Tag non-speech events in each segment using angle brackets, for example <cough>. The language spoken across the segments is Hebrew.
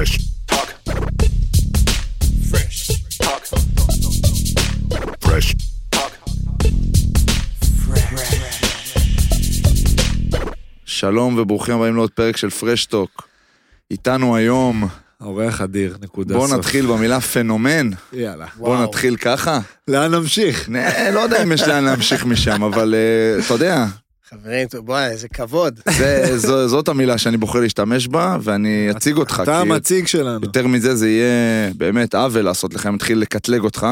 Fresh talk. Fresh talk. Fresh talk. שלום וברוכים הבאים לעוד פרק של פרשטוק. איתנו היום, אורח אדיר, נקודה סוף. נתחיל במילה פנומן. יאללה. בואו נתחיל ככה. לאן נמשיך? לא יודע אם יש לאן להמשיך משם, אבל אה, אתה יודע, חברים, טוב, בואי, איזה כבוד. זה- זו- זאת המילה שאני בוחר להשתמש בה, ואני אציג אותך. אתה כי המציג שלנו. יותר מזה זה יהיה באמת עוול לעשות לך, אם נתחיל לקטלג אותך.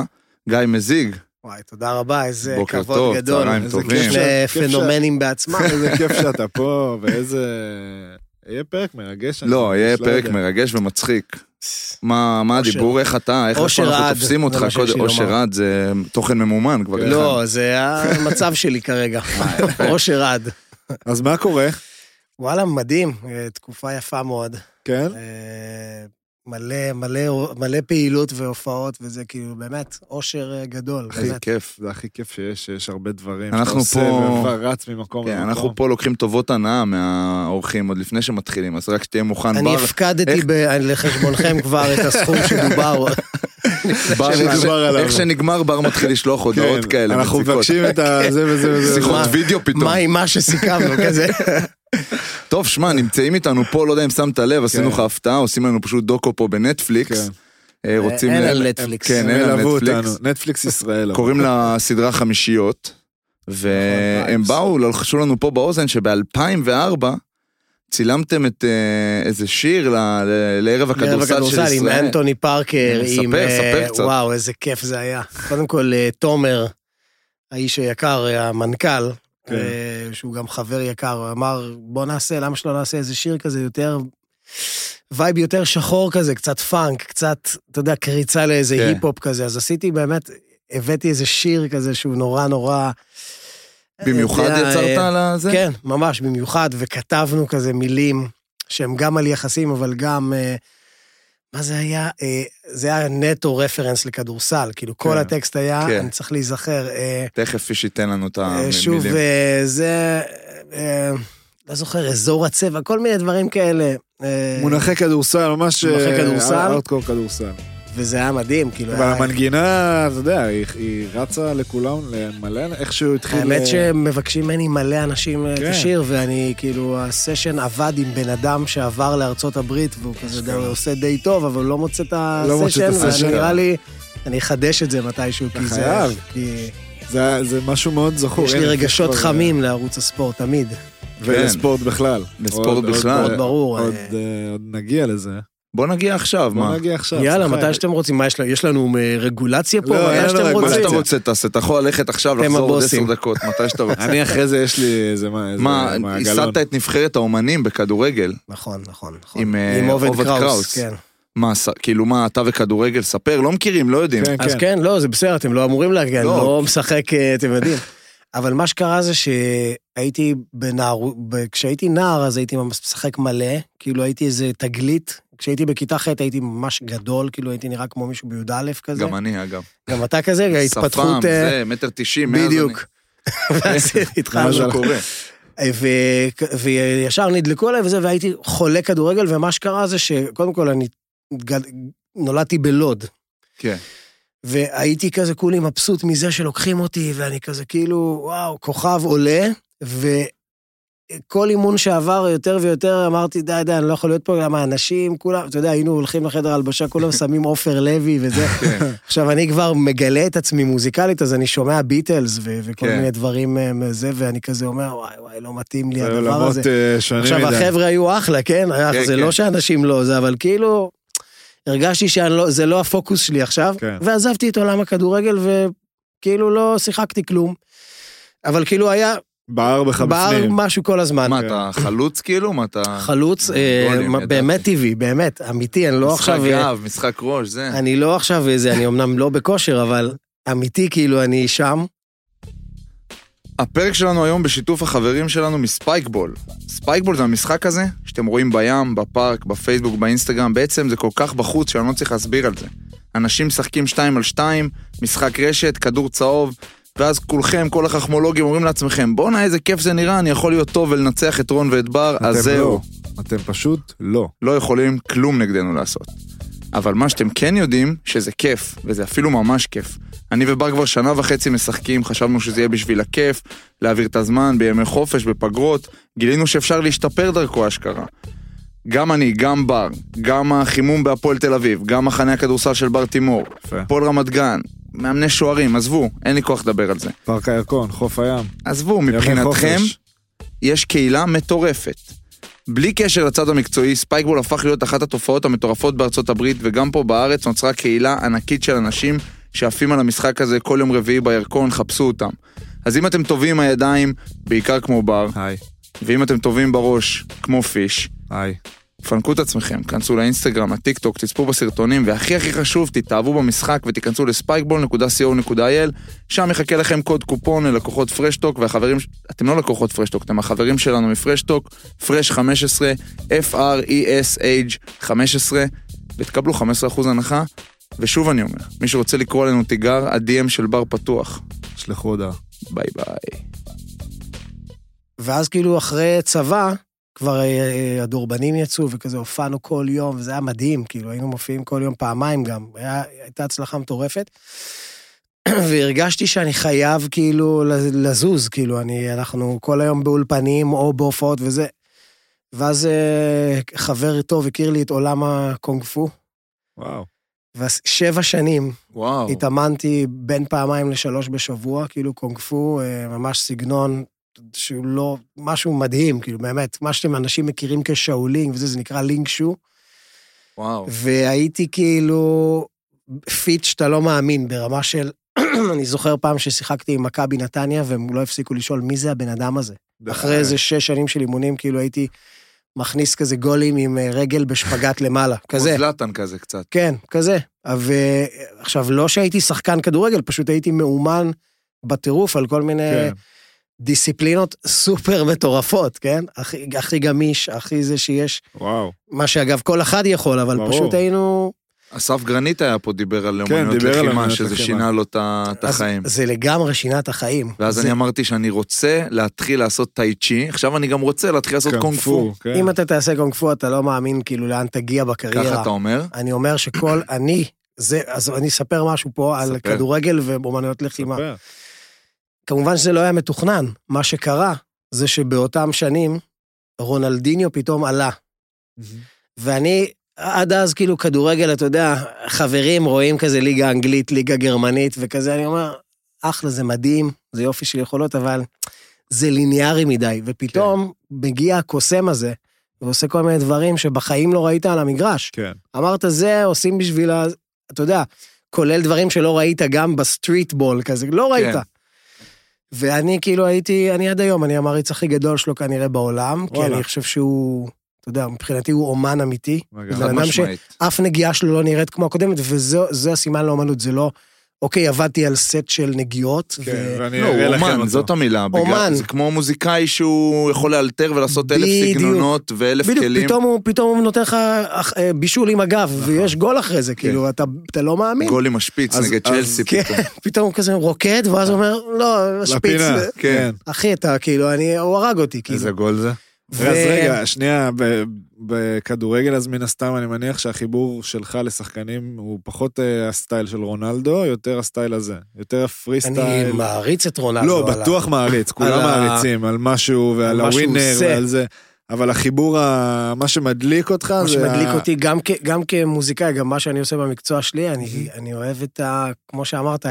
גיא מזיג, וואי, תודה רבה, איזה בוקר כבוד טוב, גדול. צהריים איזה טובים. כיף כיף ש- שפנומנים בעצמם. איזה כיף שאתה פה, ואיזה... יהיה פרק מרגש. אני לא, יהיה ממש פרק. מרגש ומצחיק. מה מה. הדיבור, איך אתה, איך אנחנו תופסים אותך קודם, אושר. עד זה תוכן ממומן כבר. לא, זה המצב שלי כרגע. אושר עד. אז מה קורה? וואלה, מדהים, אה, תקופה יפה מאוד. כן? מלא, מלא, מלא פעילות והופעות, וזה כאילו באמת אושר אה, גדול, הכי באמת. כיף. זה הכי כיף שיש, שיש הרבה דברים אנחנו שאתה עושה פה- וכבר רץ ממקום כן, למקום. אנחנו פה לוקחים טובות הנאה מהאורחים עוד לפני שמתחילים, אז רק שתהיה מוכן. אני בר- הפקדתי איך- ב- לחשבונכם כבר את הסכום שדובר. <laughs> בר- שדובר איך- שנגמר בר מתחיל לשלוח הודעות כן, כאלה. אנחנו. מבקשים את ה... זה וזה וזה. שיחות וידאו פתאום. מה עם מה שסיכמנו כזה? <laughs> טוב, שמע, נמצאים איתנו פה, לא יודע אם שמת לב, עשינו כן. לך הפתעה, עושים לנו פשוט דוקו פה בנטפליקס. כן. אה, רוצים... אין ל- על נטפליקס. כן, אין על נטפליקס. נטפליקס ישראל. קוראים לסדרה חמישיות, והם נכון, באו, לחשו לנו פה באוזן שב-2004 צילמתם את אה, איזה שיר לערב הכדורסל של הכדורסל עם ישראל. אנטוני פארקר, ספר, עם... אה, ספר קצת. וואו, איזה כיף זה היה. קודם כל, אה, תומר, האיש היקר, המנכ"ל, כן. שהוא גם חבר יקר, הוא אמר, בוא נעשה, למה שלא נעשה איזה שיר כזה יותר... וייב יותר שחור כזה, קצת פאנק, קצת, אתה יודע, קריצה לאיזה כן. היפ-הופ כזה, אז עשיתי באמת, הבאתי איזה שיר כזה שהוא נורא נורא... במיוחד יודע, יצרת אה, על זה? כן, ממש, במיוחד, וכתבנו כזה מילים שהם גם על יחסים, אבל גם... אה, מה זה היה? אה, זה היה נטו רפרנס לכדורסל, כאילו כל כן. הטקסט היה, כן. אני צריך להיזכר. אה, תכף איש ייתן לנו את אה, המילים. שוב, זה... לא זוכר, אזור הצבע, כל מיני דברים כאלה. מונחי כדורסל, ממש... מונחי כדורסל. ארטקור כדורסל. וזה היה מדהים, כאילו... אבל המנגינה, אתה יודע, היא- היא רצה לכולם, למלא, איכשהו התחיל... האמת אה, שמבקשים ממני מלא אנשים אה, את כן. השיר, ואני, כאילו, הסשן עבד עם בן אדם שעבר לארצות הברית, והוא כזה הוא עושה די טוב, אבל הוא לא מוצא את לא מוצא את הסשן, הסשן. ואני נראה לי, אני אחדש את זה מתישהו, כי זה... חייב. כי זה זה משהו מאוד זכור. יש לי רגשות חמים לערוץ הספורט, תמיד. ולספורט בכלל. לספורט בכלל. עוד- ברור, עוד. אה, עוד נגיע לזה. בוא נגיע עכשיו, בוא מה? נגיע עכשיו. יאללה. מתי שאתם רוצים, מה יש לנו? יש לנו אה, רגולציה פה? לא, אין מתי לנו שאתם מה רגולציה. שאתה? רוצה תעשה, אתה יכול ללכת עכשיו, לחזור עוד עשר. דקות, מתי שאתה <laughs> רוצה. אני אחרי זה יש לי איזה מה, איזה מה. ייסדת את נבחרת האומנים בכדורגל. נכון, נכון, נכון. עם, אה, עם עובד קראוס, קראוס. כן. מה, ס- כאילו מה, אתה וכדורגל, ספר, לא מכירים, לא יודעים. כן, אז כן. כן, לא, זה בסדר, אתם לא אמורים להגיע, אני לא. לא משחק, אה, אתם יודעים. אבל מה שקרה זה שהייתי בנער, כשהייתי נער אז הייתי ממש משחק מלא, כאילו הייתי איזה תגלית. כשהייתי בכיתה ח' הייתי ממש גדול, כאילו הייתי נראה כמו מישהו בי"א כזה. גם אני, אגב. גם אתה כזה, <laughs> ההתפתחות... שפם, אה, זה, מטר תשעים, מאז בדיוק. <laughs> ואז <laughs> אני- התחלנו. מה שקורה. וישר נדלקו עליי וזה, והייתי חולה כדורגל, ומה שקרה זה שקודם כל אני נולדתי בלוד. כן. והייתי כזה כולי מבסוט מזה שלוקחים אותי, ואני כזה כאילו, וואו, כוכב עולה, וכל אימון שעבר יותר ויותר אמרתי, די, די, אני לא יכול להיות פה, גם האנשים, כולם, אתה יודע, היינו הולכים לחדר הלבשה, כולם <laughs> שמים עופר לוי וזה. כן. עכשיו, אני כבר מגלה את עצמי מוזיקלית, אז אני שומע ביטלס ו- וכל כן. מיני דברים אה, מזה, ואני כזה אומר, וואי, וואי, לא מתאים לי הדבר הזה. אה, עכשיו, מדי. החבר'ה היו אחלה, כן? כן, זה כן. לא שאנשים לא זה, אבל כאילו, הרגשתי שזה לא הפוקוס שלי עכשיו, כן. ועזבתי את עולם הכדורגל, וכאילו לא שיחקתי כלום. אבל כאילו היה בער בך בער בפנים. משהו כל הזמן. מה, אתה חלוץ כאילו? מה אתה... חלוץ, אה, גולים, מה- ידעתי. באמת טבעי, באמת, אמיתי, אני לא משחק עכשיו... אה, גב, משחק ראש, זה. אני לא עכשיו איזה, אני אמנם לא בכושר, אבל אמיתי, כאילו, אני שם. הפרק שלנו היום בשיתוף החברים שלנו מספייקבול. ספייקבול זה המשחק הזה שאתם רואים בים, בפארק, בפייסבוק, באינסטגרם, בעצם זה כל כך בחוץ שאני לא צריך להסביר על זה. אנשים משחקים שתיים על שתיים, משחק רשת, כדור צהוב, ואז כולכם, כל החכמולוגים אומרים לעצמכם, בואנה איזה כיף זה נראה, אני יכול להיות טוב ולנצח את רון ואת בר, אז זהו. לא. אתם פשוט לא. לא יכולים כלום נגדנו לעשות. אבל מה שאתם כן יודעים, שזה כיף, וזה אפילו ממש כיף. אני ובר כבר שנה וחצי משחקים, חשבנו שזה יהיה בשביל הכיף, להעביר את הזמן בימי חופש, בפגרות, גילינו שאפשר להשתפר דרכו אשכרה. גם אני, גם בר, גם החימום בהפועל תל אביב, גם מחנה הכדורסל של בר תימור. הפועל רמת גן, מאמני שוערים, עזבו, אין לי כוח לדבר על זה. פארק הירקון, חוף הים. עזבו, מבחינתכם. יש קהילה מטורפת. בלי קשר לצד המקצועי, ספייקבול הפך להיות אחת התופעות המטורפות בארצות הברית, וגם פה בארץ נוצרה קהילה ענקית של אנשים שעפים על המשחק הזה כל יום רביעי בירקון, חפשו אותם. אז אם אתם טובים הידיים, בעיקר כמו בר, היי, ואם אתם טובים בראש, כמו פיש, היי. פנקו את עצמכם, כנסו לאינסטגרם, לטיק טוק, תצפו בסרטונים, והכי הכי חשוב, תתאהבו במשחק ותיכנסו לספייקבול.co.il, שם יחכה לכם קוד קופון ללקוחות פרשטוק, והחברים, אתם לא לקוחות פרשטוק, אתם החברים שלנו מפרשטוק, פרש 15, F-R-E-S-H 15, ותקבלו 15% הנחה. ושוב אני אומר, מי שרוצה לקרוא עלינו תיגר, ה-DM של בר פתוח. שלחו הודעה. ביי ביי. ואז כאילו אחרי צבא, כבר אה, אה, הדורבנים יצאו וכזה הופענו כל יום, וזה היה מדהים, כאילו היינו מופיעים כל יום פעמיים גם, היה, הייתה הצלחה מטורפת. <clears throat> והרגשתי שאני חייב כאילו לזוז, כאילו אני, אנחנו כל היום באולפנים או בהופעות וזה. ואז אה, חבר טוב הכיר לי את עולם הקונג פו, וואו. ושבע שנים וואו. התאמנתי בין פעמיים לשלוש בשבוע, כאילו קונג פו, ממש סגנון שהוא לא, משהו מדהים, כאילו באמת, מה שאתם אנשים מכירים כשאולין וזה, זה נקרא לינק שו, וואו. והייתי כאילו fit שאתה לא מאמין, ברמה של, <clears throat> אני זוכר פעם ששיחקתי עם מכבי נתניה, והם לא הפסיקו לשאול מי זה הבן אדם הזה. אחרי איזה שש שנים של אימונים, כאילו הייתי מכניס כזה גולים עם אה, רגל בשפגאט למעלה, כזה. כמו זלאטן כזה קצת. כן, כזה. ועכשיו, לא שהייתי שחקן כדורגל, פשוט הייתי מאומן בטירוף על כל מיני כן. דיסציפלינות סופר מטורפות, כן? הכי, הכי גמיש, הכי זה שיש, וואו. מה שאגב כל אחד יכול, אבל ברור. פשוט היינו... אסף גרנית היה פה, דיבר על כן, אומנויות על לחימה, שזה לחימה. שינה לו את החיים. זה לגמרי שינה את החיים. ואז זה, אני אמרתי שאני רוצה להתחיל לעשות טאי צ'י, עכשיו אני גם רוצה להתחיל לעשות קונג פו. כן. אם אתה תעשה קונג פו, אתה לא מאמין כאילו לאן תגיע ככה בקריירה. אתה אומר? אני אומר שכל, אני, זה, אז אני אספר משהו פה על ספר. כדורגל ואומנויות לחימה. ספר. כמובן שזה לא היה מתוכנן. מה שקרה זה שבאותם שנים, רונלדיניו פתאום עלה. ואני, עד אז כאילו כדורגל, אתה יודע, חברים רואים כזה ליגה אנגלית, ליגה גרמנית וכזה, אני אומר, אחלה, זה מדהים, זה יופי של יכולות, אבל זה ליניארי מדי. ופתאום מגיע הקוסם הזה, ועושה כל מיני דברים שבחיים לא ראית על המגרש. כן. אמרת, זה עושים בשביל ה... אתה יודע, כולל דברים שלא ראית גם ב street ball כזה, לא ראית. ואני כאילו הייתי, אני עד היום, אני המעריץ הכי גדול שלו כנראה בעולם, כי. אני חושב שהוא, אתה יודע, מבחינתי הוא אומן אמיתי. חד אדם משמעית. אף נגיעה שלו לא נראית כמו הקודמת, וזה הסימן לאומנות, זה לא, אוקיי, עבדתי על סט של נגיעות, כן, ו... ואני לא, אראה לכם אומן, אותו. זאת המילה. בגלל- אומן. זה כמו מוזיקאי שהוא יכול לאלתר ולעשות אלף. סגנונות ואלף בדיוק, כלים. פתאום הוא, פתאום הוא נותן לך אה, בישול עם הגב, ויש גול אחרי זה, כאילו, אתה, אתה לא מאמין. גול עם השפיץ אז- נגד צ'לסי כן, פתאום. <laughs> פתאום הוא כזה רוקד, ואז הוא אומר, לא, שפיץ, לפינה. כן. אחי, אתה כאילו, אני, הוא הרג אותי, כאילו. איזה גול זה? ו- אז רגע, שנייה, בכדורגל אז מן הסתם אני מניח שהחיבור שלך לשחקנים הוא פחות אה, הסטייל של רונלדו, יותר הסטייל הזה. יותר הפרי אני style. מעריץ את רונלדו. לא, על ה- בטוח מעריץ, כולם מעריצים על משהו ועל מה ה winner. ועל זה. אבל החיבור, ה- מה שמדליק אותך מה זה... שמדליק ה- אותי גם, כ, גם כמוזיקאי, גם מה שאני עושה במקצוע שלי, אני, אני אוהב את ה... כמו שאמרת,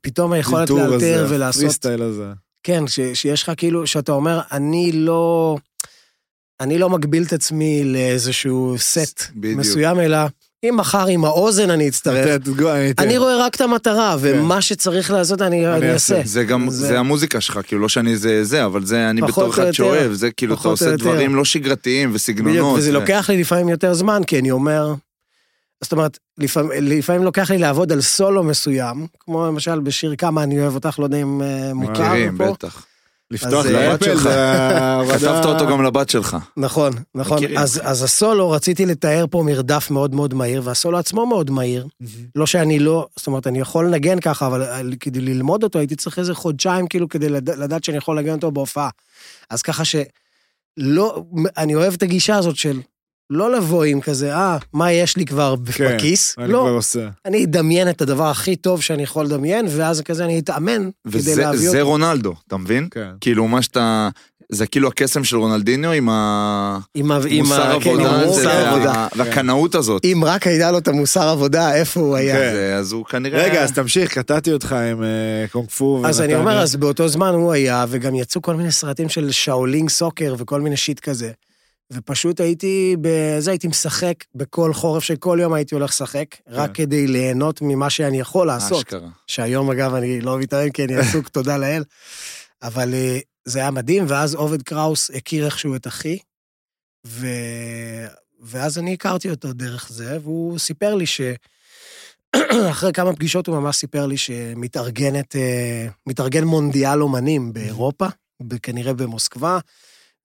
פתאום היכולת לאלתר הזה, ולעשות... ה free style הזה. כן, ש, שיש לך כאילו, שאתה אומר, אני לא... אני לא מגביל את עצמי לאיזשהו סט בדיוק. מסוים, אלא אם מחר עם האוזן אני אצטרך, גו- אני רואה רק את המטרה, ומה שצריך לעשות אני, אעשה. זה גם, זה- זה המוזיקה שלך, כאילו לא שאני זה זה, אבל זה אני בתור אחד. שאוהב, זה כאילו אתה עושה. דברים לא שגרתיים וסגנונות. בדיוק, וזה ו- לוקח לי לפעמים יותר זמן, כי אני אומר... זאת אומרת, לפעמים, לפעמים לוקח לי לעבוד על סולו מסוים, כמו למשל בשיר כמה אני אוהב אותך, לא יודע אם אה, מוכר מכירים. בטח. לפתוח אה, לאפל שלך. <laughs> כתבת אותו גם לבת שלך. נכון, נכון. אז, אז הסולו, רציתי לתאר פה מרדף מאוד מאוד מהיר, והסולו עצמו מאוד מהיר. לא שאני לא, זאת אומרת, אני יכול לנגן ככה, אבל על- כדי ללמוד אותו הייתי צריך איזה חודשיים, כאילו, כדי לד- לדעת שאני יכול לנגן אותו בהופעה. אז ככה ש... לא, אני אוהב את הגישה הזאת של לא לבוא עם כזה, אה, מה יש לי כבר כן, בכיס? אני לא, כבר עושה. אני אדמיין את הדבר הכי טוב שאני יכול לדמיין, ואז כזה אני אתאמן כדי וזה להביא זה אותו. רונלדו, אתה מבין? כן. כאילו, מה שאתה... זה כאילו הקסם של רונלדיניו עם ה... עם ה- עם מוסר ה- כן, עבודה, המוסר והקנאות הזאת. אם רק היה לו את המוסר עבודה, איפה הוא היה? כן. זה- אז הוא כנראה... רגע, אז תמשיך, קטעתי אותך עם אה, קונג פו. אז אני. אומר, אז באותו זמן הוא היה, וגם יצאו כל מיני סרטים של שאולינג סוקר וכל מיני שיט כזה. ופשוט הייתי, בזה הייתי משחק בכל חורף שכל יום הייתי הולך לשחק, רק כדי ליהנות ממה שאני יכול לעשות. אשכרה. שהיום אגב אני לא מתאם כי אני עסוק, <laughs> תודה לאל. אבל אה, זה היה מדהים, ואז עובד קראוס הכיר איכשהו את אחי, ו... ואז אני הכרתי אותו דרך זה, והוא סיפר לי ש... <clears throat> אחרי כמה פגישות הוא ממש סיפר לי שמתארגנת, אה, מתארגן מונדיאל אומנים באירופה, כנראה במוסקבה,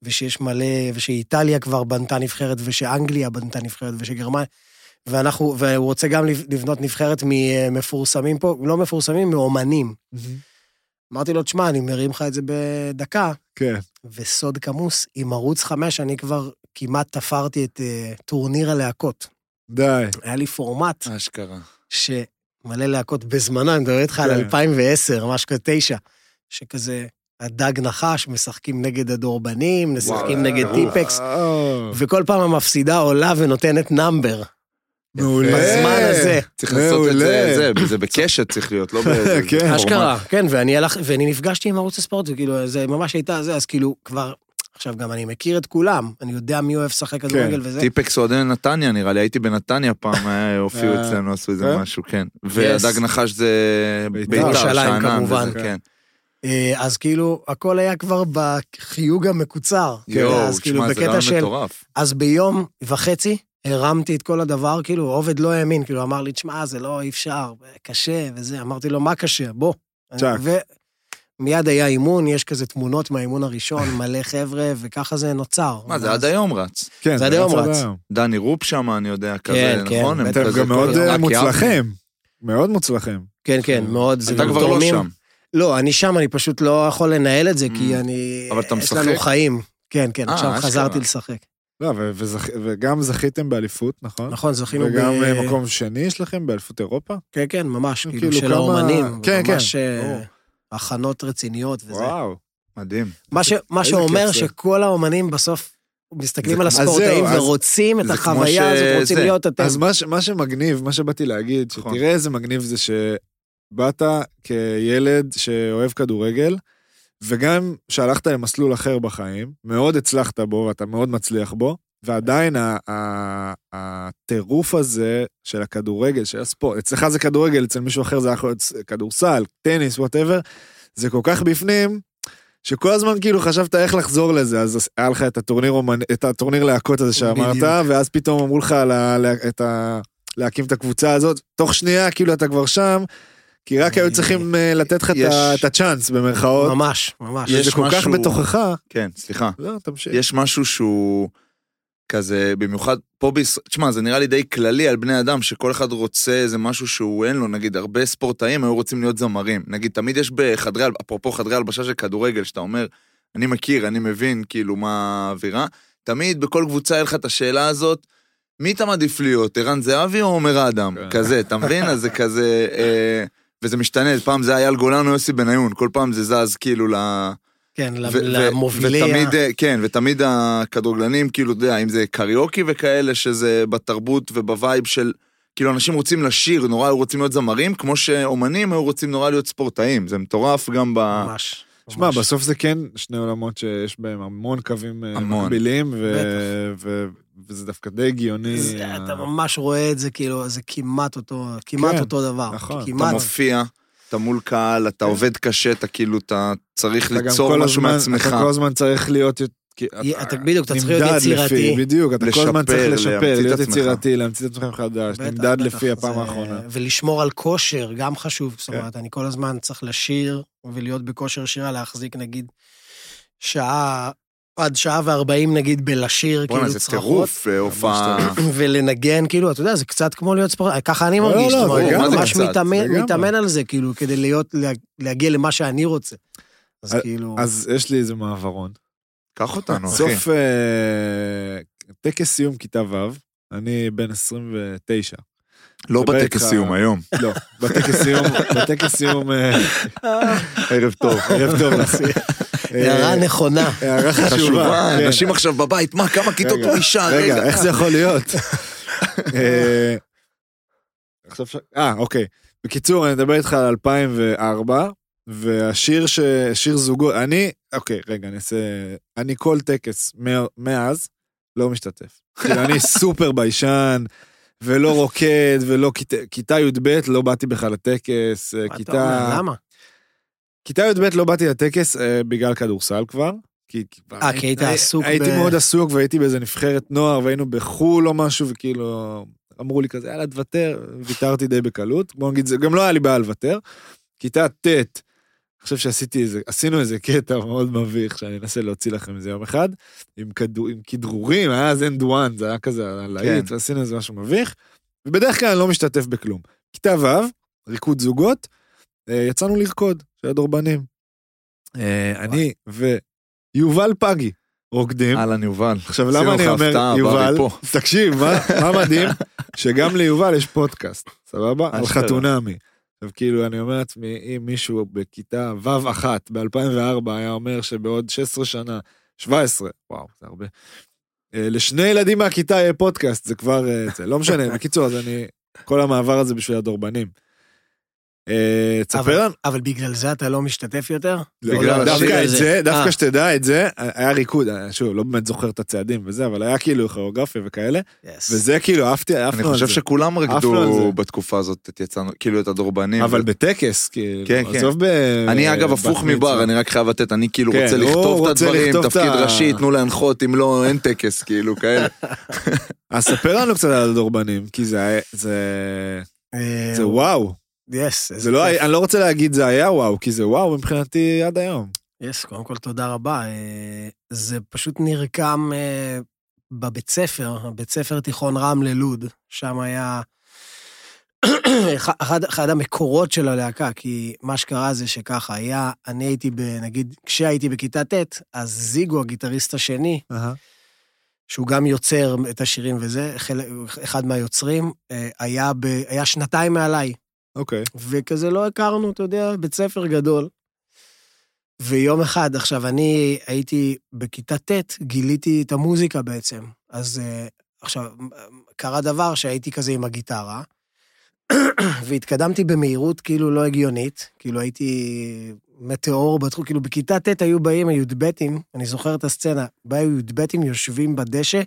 ושיש מלא, ושאיטליה כבר בנתה נבחרת, ושאנגליה בנתה נבחרת, ושגרמניה, ואנחנו, והוא רוצה גם לבנות נבחרת ממפורסמים פה, לא מפורסמים, מאומנים. אמרתי לו, תשמע, אני מרים לך את זה בדקה, כן. וסוד כמוס, עם ערוץ 5 אני כבר כמעט תפרתי את uh, טורניר הלהקות. די. היה לי פורמט אשכרה. שמלא להקות בזמנו, אני מדבר איתך על כן. 2010, משהו כזה תשע, שכזה הדג נחש, משחקים נגד הדורבנים, משחקים וואו. נגד טיפקס, וואו. וכל פעם המפסידה עולה ונותנת נאמבר. מעולה. בזמן הזה. צריך לעשות את זה. זה, זה בקשת צריך להיות, לא באיזה... <laughs> כן. אשכרה, כן, ואני הלך, ואני נפגשתי עם ערוץ הספורט, וכאילו, זה ממש הייתה זה, אז כאילו, כבר, עכשיו גם אני מכיר את כולם, אני יודע מי אוהב לשחק כדורגל וזה. טיפקס אוהדי נתניה נראה לי, הייתי בנתניה פעם, <laughs> אה, הופיעו אה, אצלנו, עשו איזה כן? משהו, כן. והדג נחש זה בית"ר. בית"ר, ירושלים, שאנן, כמובן. כן. אה, אז כאילו, הכל היה כבר בחיוג המקוצר. יואו, אז כאילו, תשמע, זה רעיון של... מטורף. אז ביום וחצי הרמתי את כל הדבר, כאילו, עובד לא האמין, כאילו, אמר לי, תשמע, זה לא, אי אפשר, קשה וזה. אמרתי לו, מה קשה? בוא. צ'אק. ומיד היה אימון, יש כזה תמונות מהאימון הראשון, <laughs> מלא חבר'ה, וככה זה נוצר. מה, זה עד היום רץ. כן, זה עד היום רץ. דני רופ שם, אני יודע, כזה, כן, כן, נכון? הם בטח. אתם גם מאוד אה, מוצלחים. מאוד מוצלחים. כן, כן, מאוד. אתה כבר לא. שם. לא, אני שם, אני פשוט לא יכול לנהל את זה, כי Mm. אני... אבל אתה יש לנו משחק? חיים. כן, כן, אה, עכשיו. חזרתי לשחק. לא, ו- וזכ- וגם זכיתם באליפות, נכון? נכון, זכינו ב... וגם אה, מקום שני יש לכם באליפות אירופה? כן, כן, ממש, כאילו, כאילו של כמה- האומנים. כן, כן, ממש אה. הכנות רציניות וזה. וואו. מדהים. מה ש- מה שאומר. שכל האומנים בסוף מסתכלים על הספורטאים ורוצים את החוויה הזאת, רוצים להיות אתם. אז מה, ש- מה שמגניב, מה שבאתי להגיד, נכון. שתראה איזה מגניב זה שבאת כילד שאוהב כדורגל, וגם שהלכת למסלול אחר בחיים, מאוד הצלחת בו ואתה מאוד מצליח בו, ועדיין הטירוף הזה של הכדורגל, של הספורט, אצלך זה כדורגל, אצל מישהו אחר זה יכול להיות כדורסל, טניס, whatever, זה כל כך בפנים, שכל הזמן כאילו חשבת איך לחזור לזה, אז היה לך את הטורניר. את הטורניר להקות הזה שאמרת, בדיוק. ואז פתאום אמרו לך לה... לה... את ה... להקים את הקבוצה הזאת, תוך שנייה כאילו אתה כבר שם, כי רק היו צריכים אה, לתת לך את הצ'אנס במרכאות, ממש, ממש. יש זה כל כך בתוכך, כן, סליחה. לא, תמשיך. יש משהו שהוא כזה, במיוחד פה בישראל, תשמע, זה נראה לי די כללי על בני אדם, שכל אחד רוצה איזה משהו שהוא אין לו, נגיד, הרבה ספורטאים היו רוצים להיות זמרים. נגיד, תמיד יש בחדרי, אפרופו חדרי הלבשה של כדורגל, שאתה אומר, אני מכיר, אני מבין, כאילו, מה האווירה. תמיד בכל קבוצה יהיה לך את השאלה הזאת, מי אתה מעדיף להיות, ערן זהבי או עומר אדם? כן. כזה, אתה מבין? אז זה כזה... אה, וזה משתנה, פעם זה היה אייל גולן או יוסי בניון, כל פעם זה זז כאילו ל... כן, ו- למובילי ה... ותמיד, אה, כן, ותמיד הכדורגלנים, כאילו, אתה יודע, אם זה קריוקי וכאלה, שזה בתרבות וב vibe של, כאילו, אנשים רוצים לשיר, נורא היו רוצים להיות זמרים, כמו שאומנים היו רוצים נורא להיות ספורטאים, זה מטורף גם ב... ממש. שמע. בסוף זה כן שני עולמות שיש בהם המון קווים אה, המון. מקבילים, ו- בטח. ו- וזה דווקא די הגיוני. זה- אתה ממש רואה את זה, כאילו, זה כמעט אותו, כמעט כן, אותו דבר. נכון. אתה אתה כמעט. מופיע, אתה מול קהל, אתה כן. עובד קשה, אתה כאילו, אתה צריך אתה ליצור כל משהו הזמן- מעצמך. אתה כל הזמן צריך להיות... כי אתה- בדיוק, אתה צריך להיות יצירתי. לפי- בדיוק, אתה כל הזמן לשפר, צריך לשפר, להיות עצמך. יצירתי, להמציא את עצמך מחדש, נמדד בטח, לפי הפעם האחרונה. ולשמור על כושר, גם חשוב. זאת כן. אומרת, אני כל הזמן צריך לשיר ולהיות בכושר שירה, להחזיק נגיד שעה, עד שעה וארבעים נגיד בלשיר, בואנה, כאילו זה צרחות. טירוף, אה, הופעה... ולנגן, כאילו, אתה יודע, זה קצת כמו להיות ספורט, ככה אני לא, מרגיש, לא, זה גם ממש מתאמן, על זה, כאילו, כדי להיות, לה- להגיע למה שאני רוצה. אז אז- כאילו, אז יש לי איזה מעברון. קח אותנו, אחי. סוף אה, טקס סיום כיתה ו', אני בן 29. לא בטקס סיום היום. לא, בטקס סיום, בטקס סיום, אה, <laughs> ערב טוב. ערב טוב. הערה אה, נכונה. הערה חשובה. כן. אנשים עכשיו בבית, מה, כמה כיתות הוא נשאר? רגע, איך זה יכול להיות? <laughs> אה, עכשיו ש... אה, אוקיי. בקיצור, אני מדבר איתך על 2004, והשיר ש... שיר זוגות, אני, אוקיי, רגע, אני אעשה... אני כל טקס מא- מאז לא משתתף. <laughs> כאילו, אני סופר ביישן, ולא רוקד, ולא כיתה- י"ב, לא באתי בכלל לטקס, אה, כיתה... למה? כיתה י"ב לא באתי לטקס אה, בגלל כדורסל כבר. כי, אה, כי היית הי- עסוק הייתי ב- מאוד עסוק והייתי באיזה נבחרת נוער והיינו בחו"ל או משהו וכאילו אמרו לי כזה יאללה תוותר ויתרתי די בקלות בוא נגיד זה גם לא היה לי בעיה לוותר. כיתה ט' אני חושב שעשיתי איזה עשינו איזה קטע מאוד מביך שאני אנסה להוציא לכם איזה יום אחד עם, כדור, עם כדרורים היה אז And One זה היה כזה להיט כן. ועשינו איזה משהו מביך. ובדרך כלל אני לא משתתף בכלום. כיתה ו' ריקוד זוגות יצאנו לרקוד של הדורבנים. אה, אני ויובל פגי רוקדים. אהלן יובל. עכשיו למה אני אומר יובל. תקשיב, מה מדהים? <laughs> שגם ליובל יש פודקאסט, סבבה? על. חתונמי. עכשיו כאילו אני אומר לעצמי, אם מישהו בכיתה ו' אחת ב-2004 היה אומר שבעוד 16 שנה, 17, וואו, זה הרבה. אה, לשני ילדים מהכיתה יהיה פודקאסט, זה כבר, אה, זה לא משנה, בקיצור, אז אני, כל המעבר הזה בשביל הדורבנים. אה, תספר אבל- לנו, אבל בגלל זה אתה לא משתתף יותר? לא, לא, השיר דווקא את. זה, דווקא אה. שתדע את זה, היה ריקוד, אה, שוב, לא באמת זוכר את הצעדים וזה, אבל היה כאילו כוריאוגרפיה וכאלה. וזה כאילו, עפתי, עפנו אני על חושב זה. שכולם עפנו על רקדו. בתקופה הזאת, את יצאנו, כאילו את הדורבנים. אבל בטקס, כאילו, כן, כן. עזוב ב... אני אגב הפוך. מבר, אני רק חייב לתת, אני כאילו כן, רוצה לכתוב את הדברים, תפקיד ראשי, תנו להנחות, אם לא, אין טקס, כאילו, כאלה. אז ספר לנו קצת על הדורבנים, כי זה זה וואו. יס. זה לא, אני לא רוצה להגיד זה היה וואו, כי זה וואו מבחינתי עד היום. יס, קודם כל תודה רבה. אה, זה פשוט נרקם אה, בבית ספר, בית ספר תיכון רמלה לוד, שם היה <clears throat> אחד- אחד, המקורות של הלהקה, כי מה שקרה זה שככה, היה, אני הייתי, ב, נגיד, כשהייתי בכיתה ט', אז זיגו, הגיטריסט השני, שהוא גם יוצר את השירים וזה, חלק, אחד מהיוצרים, אה, היה, ב, היה שנתיים מעליי. אוקיי. וכזה לא הכרנו, אתה יודע, בית ספר גדול. ויום אחד, עכשיו, אני הייתי בכיתה ט', גיליתי את המוזיקה בעצם. אז אה, עכשיו, קרה דבר שהייתי כזה עם הגיטרה, <clears throat> והתקדמתי במהירות כאילו לא הגיונית, כאילו הייתי מטאור בתחום, כאילו בכיתה ט' היו באים הי"בתים, אני זוכר את הסצנה, באו י"בתים יושבים בדשא,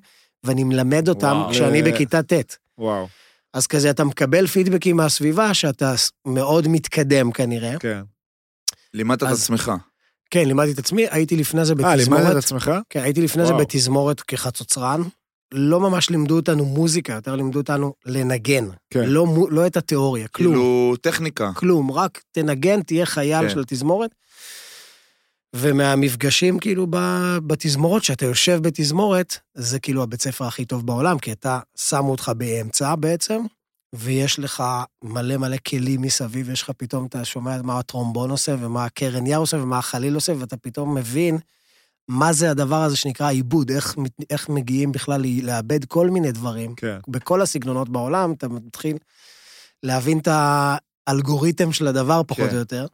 ואני מלמד אותם וואו. כשאני אה. בכיתה ט'. וואו. אז כזה אתה מקבל פידבקים מהסביבה שאתה מאוד מתקדם כנראה. כן. לימדת את עצמך. כן, לימדתי את עצמי, הייתי לפני זה אה, לימדת את בתזמורת. עצמך? כן, הייתי לפני זה וואו. בתזמורת כחצוצרן. לא ממש לימדו אותנו מוזיקה, יותר לימדו אותנו לנגן. כן. לא, לא את התיאוריה, כלום. כאילו, טכניקה. כלום, רק תנגן, תהיה חייל כן. של התזמורת. ומהמפגשים כאילו ב- בתזמורת, שאתה יושב בתזמורת, זה כאילו הבית ספר הכי טוב בעולם, כי אתה, שמו אותך באמצע בעצם, ויש לך מלא מלא כלים מסביב, יש לך פתאום, אתה שומע מה הטרומבון עושה, ומה הקרן יר עושה, ומה החליל עושה, ואתה פתאום מבין מה זה הדבר הזה שנקרא עיבוד, איך, איך מגיעים בכלל לאבד כל מיני דברים. כן. בכל הסגנונות בעולם, אתה מתחיל להבין את האלגוריתם של הדבר, פחות כן. או יותר.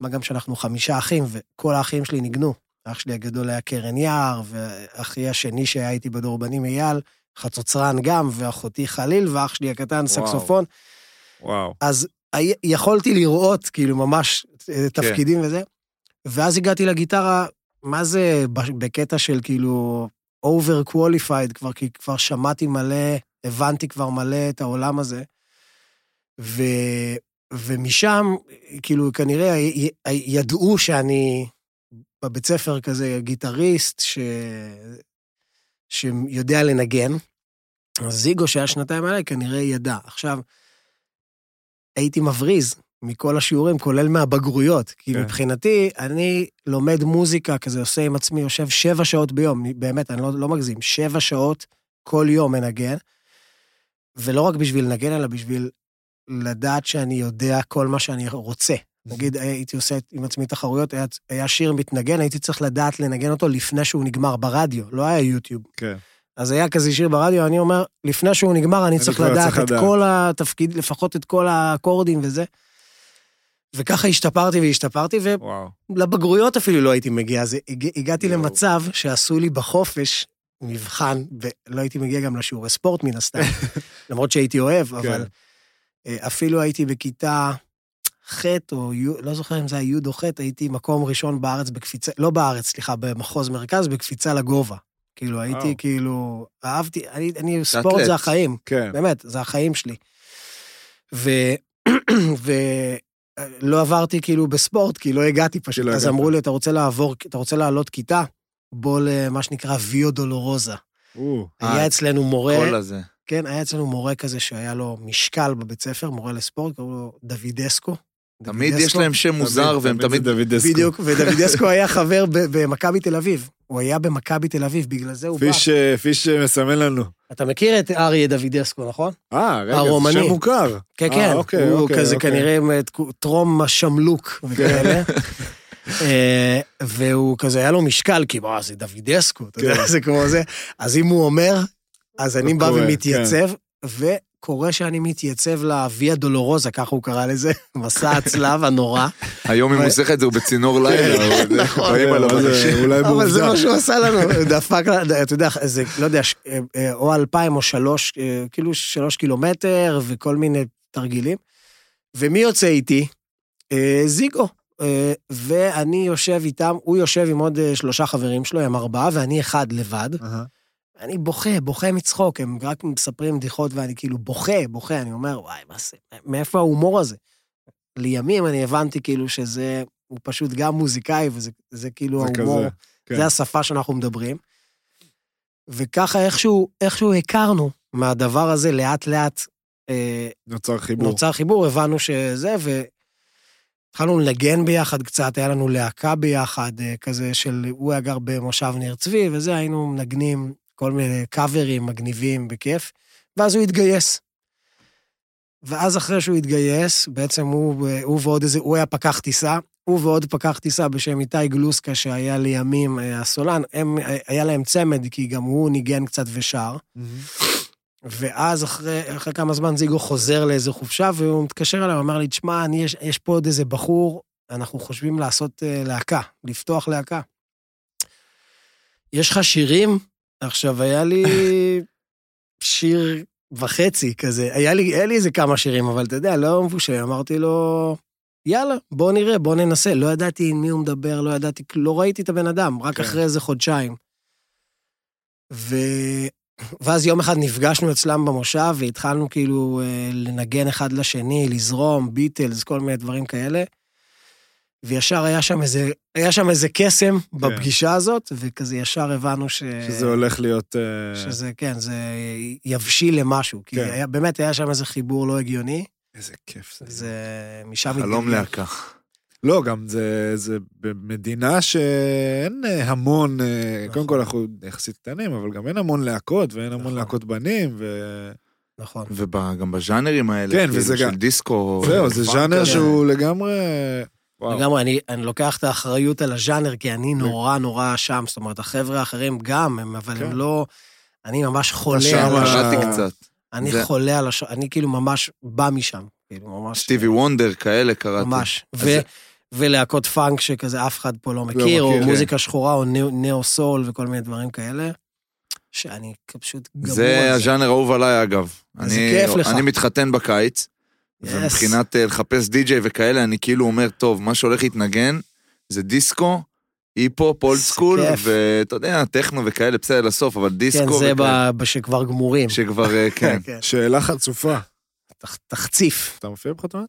מה גם שאנחנו חמישה אחים, וכל האחים שלי ניגנו. אח שלי הגדול היה קרן יער, ואחי השני שהיה איתי בדורבנים אייל, חצוצרן גם, ואחותי חליל, ואח שלי הקטן סקסופון. וואו. אז יכולתי לראות, כאילו, ממש אה, תפקידים וזה. ואז הגעתי לגיטרה, מה זה בקטע של כאילו over qualified, כבר, כי כבר שמעתי מלא, הבנתי כבר מלא את העולם הזה. ו, ומשם, כאילו, כנראה י- י- ידעו שאני בבית ספר כזה גיטריסט, ש... שיודע לנגן. אז זיגו, שהיה שנתיים עליי, כנראה ידע. עכשיו, הייתי מבריז מכל השיעורים, כולל מהבגרויות. כי כן. מבחינתי, אני לומד מוזיקה, כזה עושה עם עצמי, יושב שבע שעות ביום, באמת, אני לא, לא מגזים, שבע שעות כל יום מנגן. ולא רק בשביל לנגן, אלא בשביל לדעת שאני יודע כל מה שאני רוצה. נגיד הייתי עושה עם עצמי תחרויות, היה, היה שיר מתנגן, הייתי צריך לדעת לנגן אותו לפני שהוא נגמר ברדיו, לא היה יוטיוב. כן. אז היה כזה שיר ברדיו, אני אומר, לפני שהוא נגמר, אני אני צריך לדעת צריך את לדעת. כל התפקיד, לפחות את כל האקורדים וזה. וככה השתפרתי והשתפרתי. ולבגרויות אפילו לא הייתי מגיע. אז הג- הגעתי יואו. למצב שעשו לי בחופש מבחן, ולא הייתי מגיע גם לשיעורי ספורט מן הסתם, <laughs> למרות שהייתי אוהב, אבל אה, אפילו הייתי בכיתה ח' או י', לא זוכר אם זה היה י' או ח', הייתי מקום ראשון בארץ בקפיצה, לא בארץ, סליחה, במחוז מרכז, בקפיצה לגובה. כאילו, הייתי וואו. כאילו, אהבתי, אני, אני ספורט אתלט. זה החיים, כן. באמת, זה החיים שלי. ו... <clears throat> ולא עברתי כאילו בספורט, כי לא הגעתי פשוט. לא אז הגעת. אמרו לי, אתה רוצה לעבור, אתה רוצה לעלות כיתה? בוא למה שנקרא ויו דולורוזה. או, היה אה, אצלנו מורה, כל הזה. כן, היה אצלנו מורה כזה שהיה לו משקל בבית ספר, מורה לספורט, קראו לו דוידסקו. תמיד יש דוידסקו. להם שם מוזר, והם תמיד... זה דוד דסקו. בדיוק, <laughs> ודוידסקו היה חבר במכבי תל אביב. הוא היה במכבי תל אביב, בגלל זה הוא בא. פיש, אה, פיש אה, מסמן לנו. אתה מכיר את אריה דוידסקו, נכון? אה, רגע, זה הרומני. שם מוכר. כן, אה, כן. אוקיי, הוא אוקיי, כזה אוקיי. כנראה אה, טרום השמלוק וכאלה. <laughs> אה, והוא כזה, היה לו משקל, כי בוא, זה דוידסקו, אתה יודע, כן. זה כמו זה. אז אם הוא אומר, אז אני בא קורה, כן. ומתייצב, וקורה שאני מתייצב לוויה דולורוזה, ככה הוא קרא לזה, <laughs> מסע הצלב הנורא. היום אם הוא עושה את זה, הוא בצינור לילה. הוא- נכון. אבל זה בעובדה. מה שהוא עשה לנו, <laughs> דפק, אתה יודע, זה, לא יודע, אה, אה, או אלפיים או שלוש, אה, כאילו שלוש קילומטר וכל מיני תרגילים. ומי יוצא איתי? זיגו. ואני יושב איתם, הוא יושב עם עוד שלושה חברים שלו, הם ארבעה, ואני אחד לבד. אהה. אני בוכה, בוכה מצחוק, הם רק מספרים בדיחות ואני כאילו בוכה, בוכה, אני אומר, וואי, מה זה, מאיפה ההומור הזה? לימים אני הבנתי כאילו שזה, הוא פשוט גם מוזיקאי, וזה זה כאילו זה ההומור. כזה, כן. זה השפה שאנחנו מדברים. וככה איכשהו, איכשהו הכרנו מהדבר הזה לאט לאט אה, נוצר חיבור. נוצר חיבור, הבנו שזה, והתחלנו לנגן ביחד קצת, היה לנו להקה ביחד, אה, כזה של, הוא היה גר במושב ניר צבי, וזה, היינו מנגנים כל מיני קאברים מגניבים בכיף, ואז הוא התגייס. ואז אחרי שהוא התגייס, בעצם הוא, הוא ועוד איזה, הוא היה פקח טיסה, הוא ועוד פקח טיסה בשם איתי גלוסקה, שהיה לימים אה, הסולן, הם, אה, היה להם צמד, כי גם הוא ניגן קצת ושר. מהמם. ואז אחרי, אחרי כמה זמן זיגו חוזר לאיזה חופשה, והוא מתקשר אליי, הוא אמר לי, תשמע, אני, יש, יש פה עוד איזה בחור, אנחנו חושבים לעשות uh, להקה, לפתוח להקה. יש לך שירים? עכשיו, היה לי <laughs> שיר וחצי כזה, היה לי, היה לי איזה כמה שירים, אבל אתה יודע, לא מבושל, אמרתי לו, יאללה, בוא נראה, בוא ננסה. לא ידעתי עם מי הוא מדבר, לא ידעתי, לא ראיתי את הבן אדם, רק כן. אחרי איזה חודשיים. ו... ואז יום אחד נפגשנו אצלם במושב, והתחלנו כאילו אה, לנגן אחד לשני, לזרום, ביטלס, כל מיני דברים כאלה. וישר היה שם איזה, היה שם איזה קסם בפגישה הזאת, וכזה ישר הבנו ש... שזה הולך להיות... אה, שזה, כן, זה יבשיל למשהו. כי כן. היה, באמת היה שם איזה חיבור לא הגיוני, איזה כיף זה. זה משם... חלום. להקה. לא, גם זה, זה במדינה שאין אה, המון, אה, נכון. קודם כל אנחנו יחסית קטנים, אבל גם אין המון להקות, ואין המון נכון. להקות בנים, ו... נכון. וגם בז'אנרים האלה, כן, כאילו, וזה של גם- דיסקו. זהו, זה ז'אנר. שהוא לגמרי... וואו. לגמרי, אני, אני לוקח את האחריות על הז'אנר, כי אני נורא נורא שם, זאת אומרת, החבר'ה האחרים גם, הם, אבל כן. הם לא... אני ממש חולה על השחור. קצת. אני זה- חולה על השחור, אני כאילו ממש בא משם. כאילו, ממש... סטיבי וונדר, כאלה קראתי. ממש. ו... זה- ולהקות פאנק שכזה אף אחד פה לא מכיר, או מכיר, כן. מוזיקה שחורה, או ניאו- ניאו סול וכל מיני דברים כאלה, שאני פשוט גמור זה על זה. הז'אנר האהוב עליי, אגב. אני- כיף לך. אני מתחתן בקיץ, Yes. ומבחינת אה, לחפש די-ג'יי וכאלה, אני כאילו אומר, טוב, מה שהולך להתנגן זה דיסקו, היפ-הופ, אולד סקול. ואתה יודע, טכנו וכאלה, בסדר לסוף, אבל כן, דיסקו, זה וכאלה, ב- שכבר גמורים. שכבר, אה, <laughs> כן. כן. שאלה חצופה. תח- תחציף. אתה מופיע בחתונה?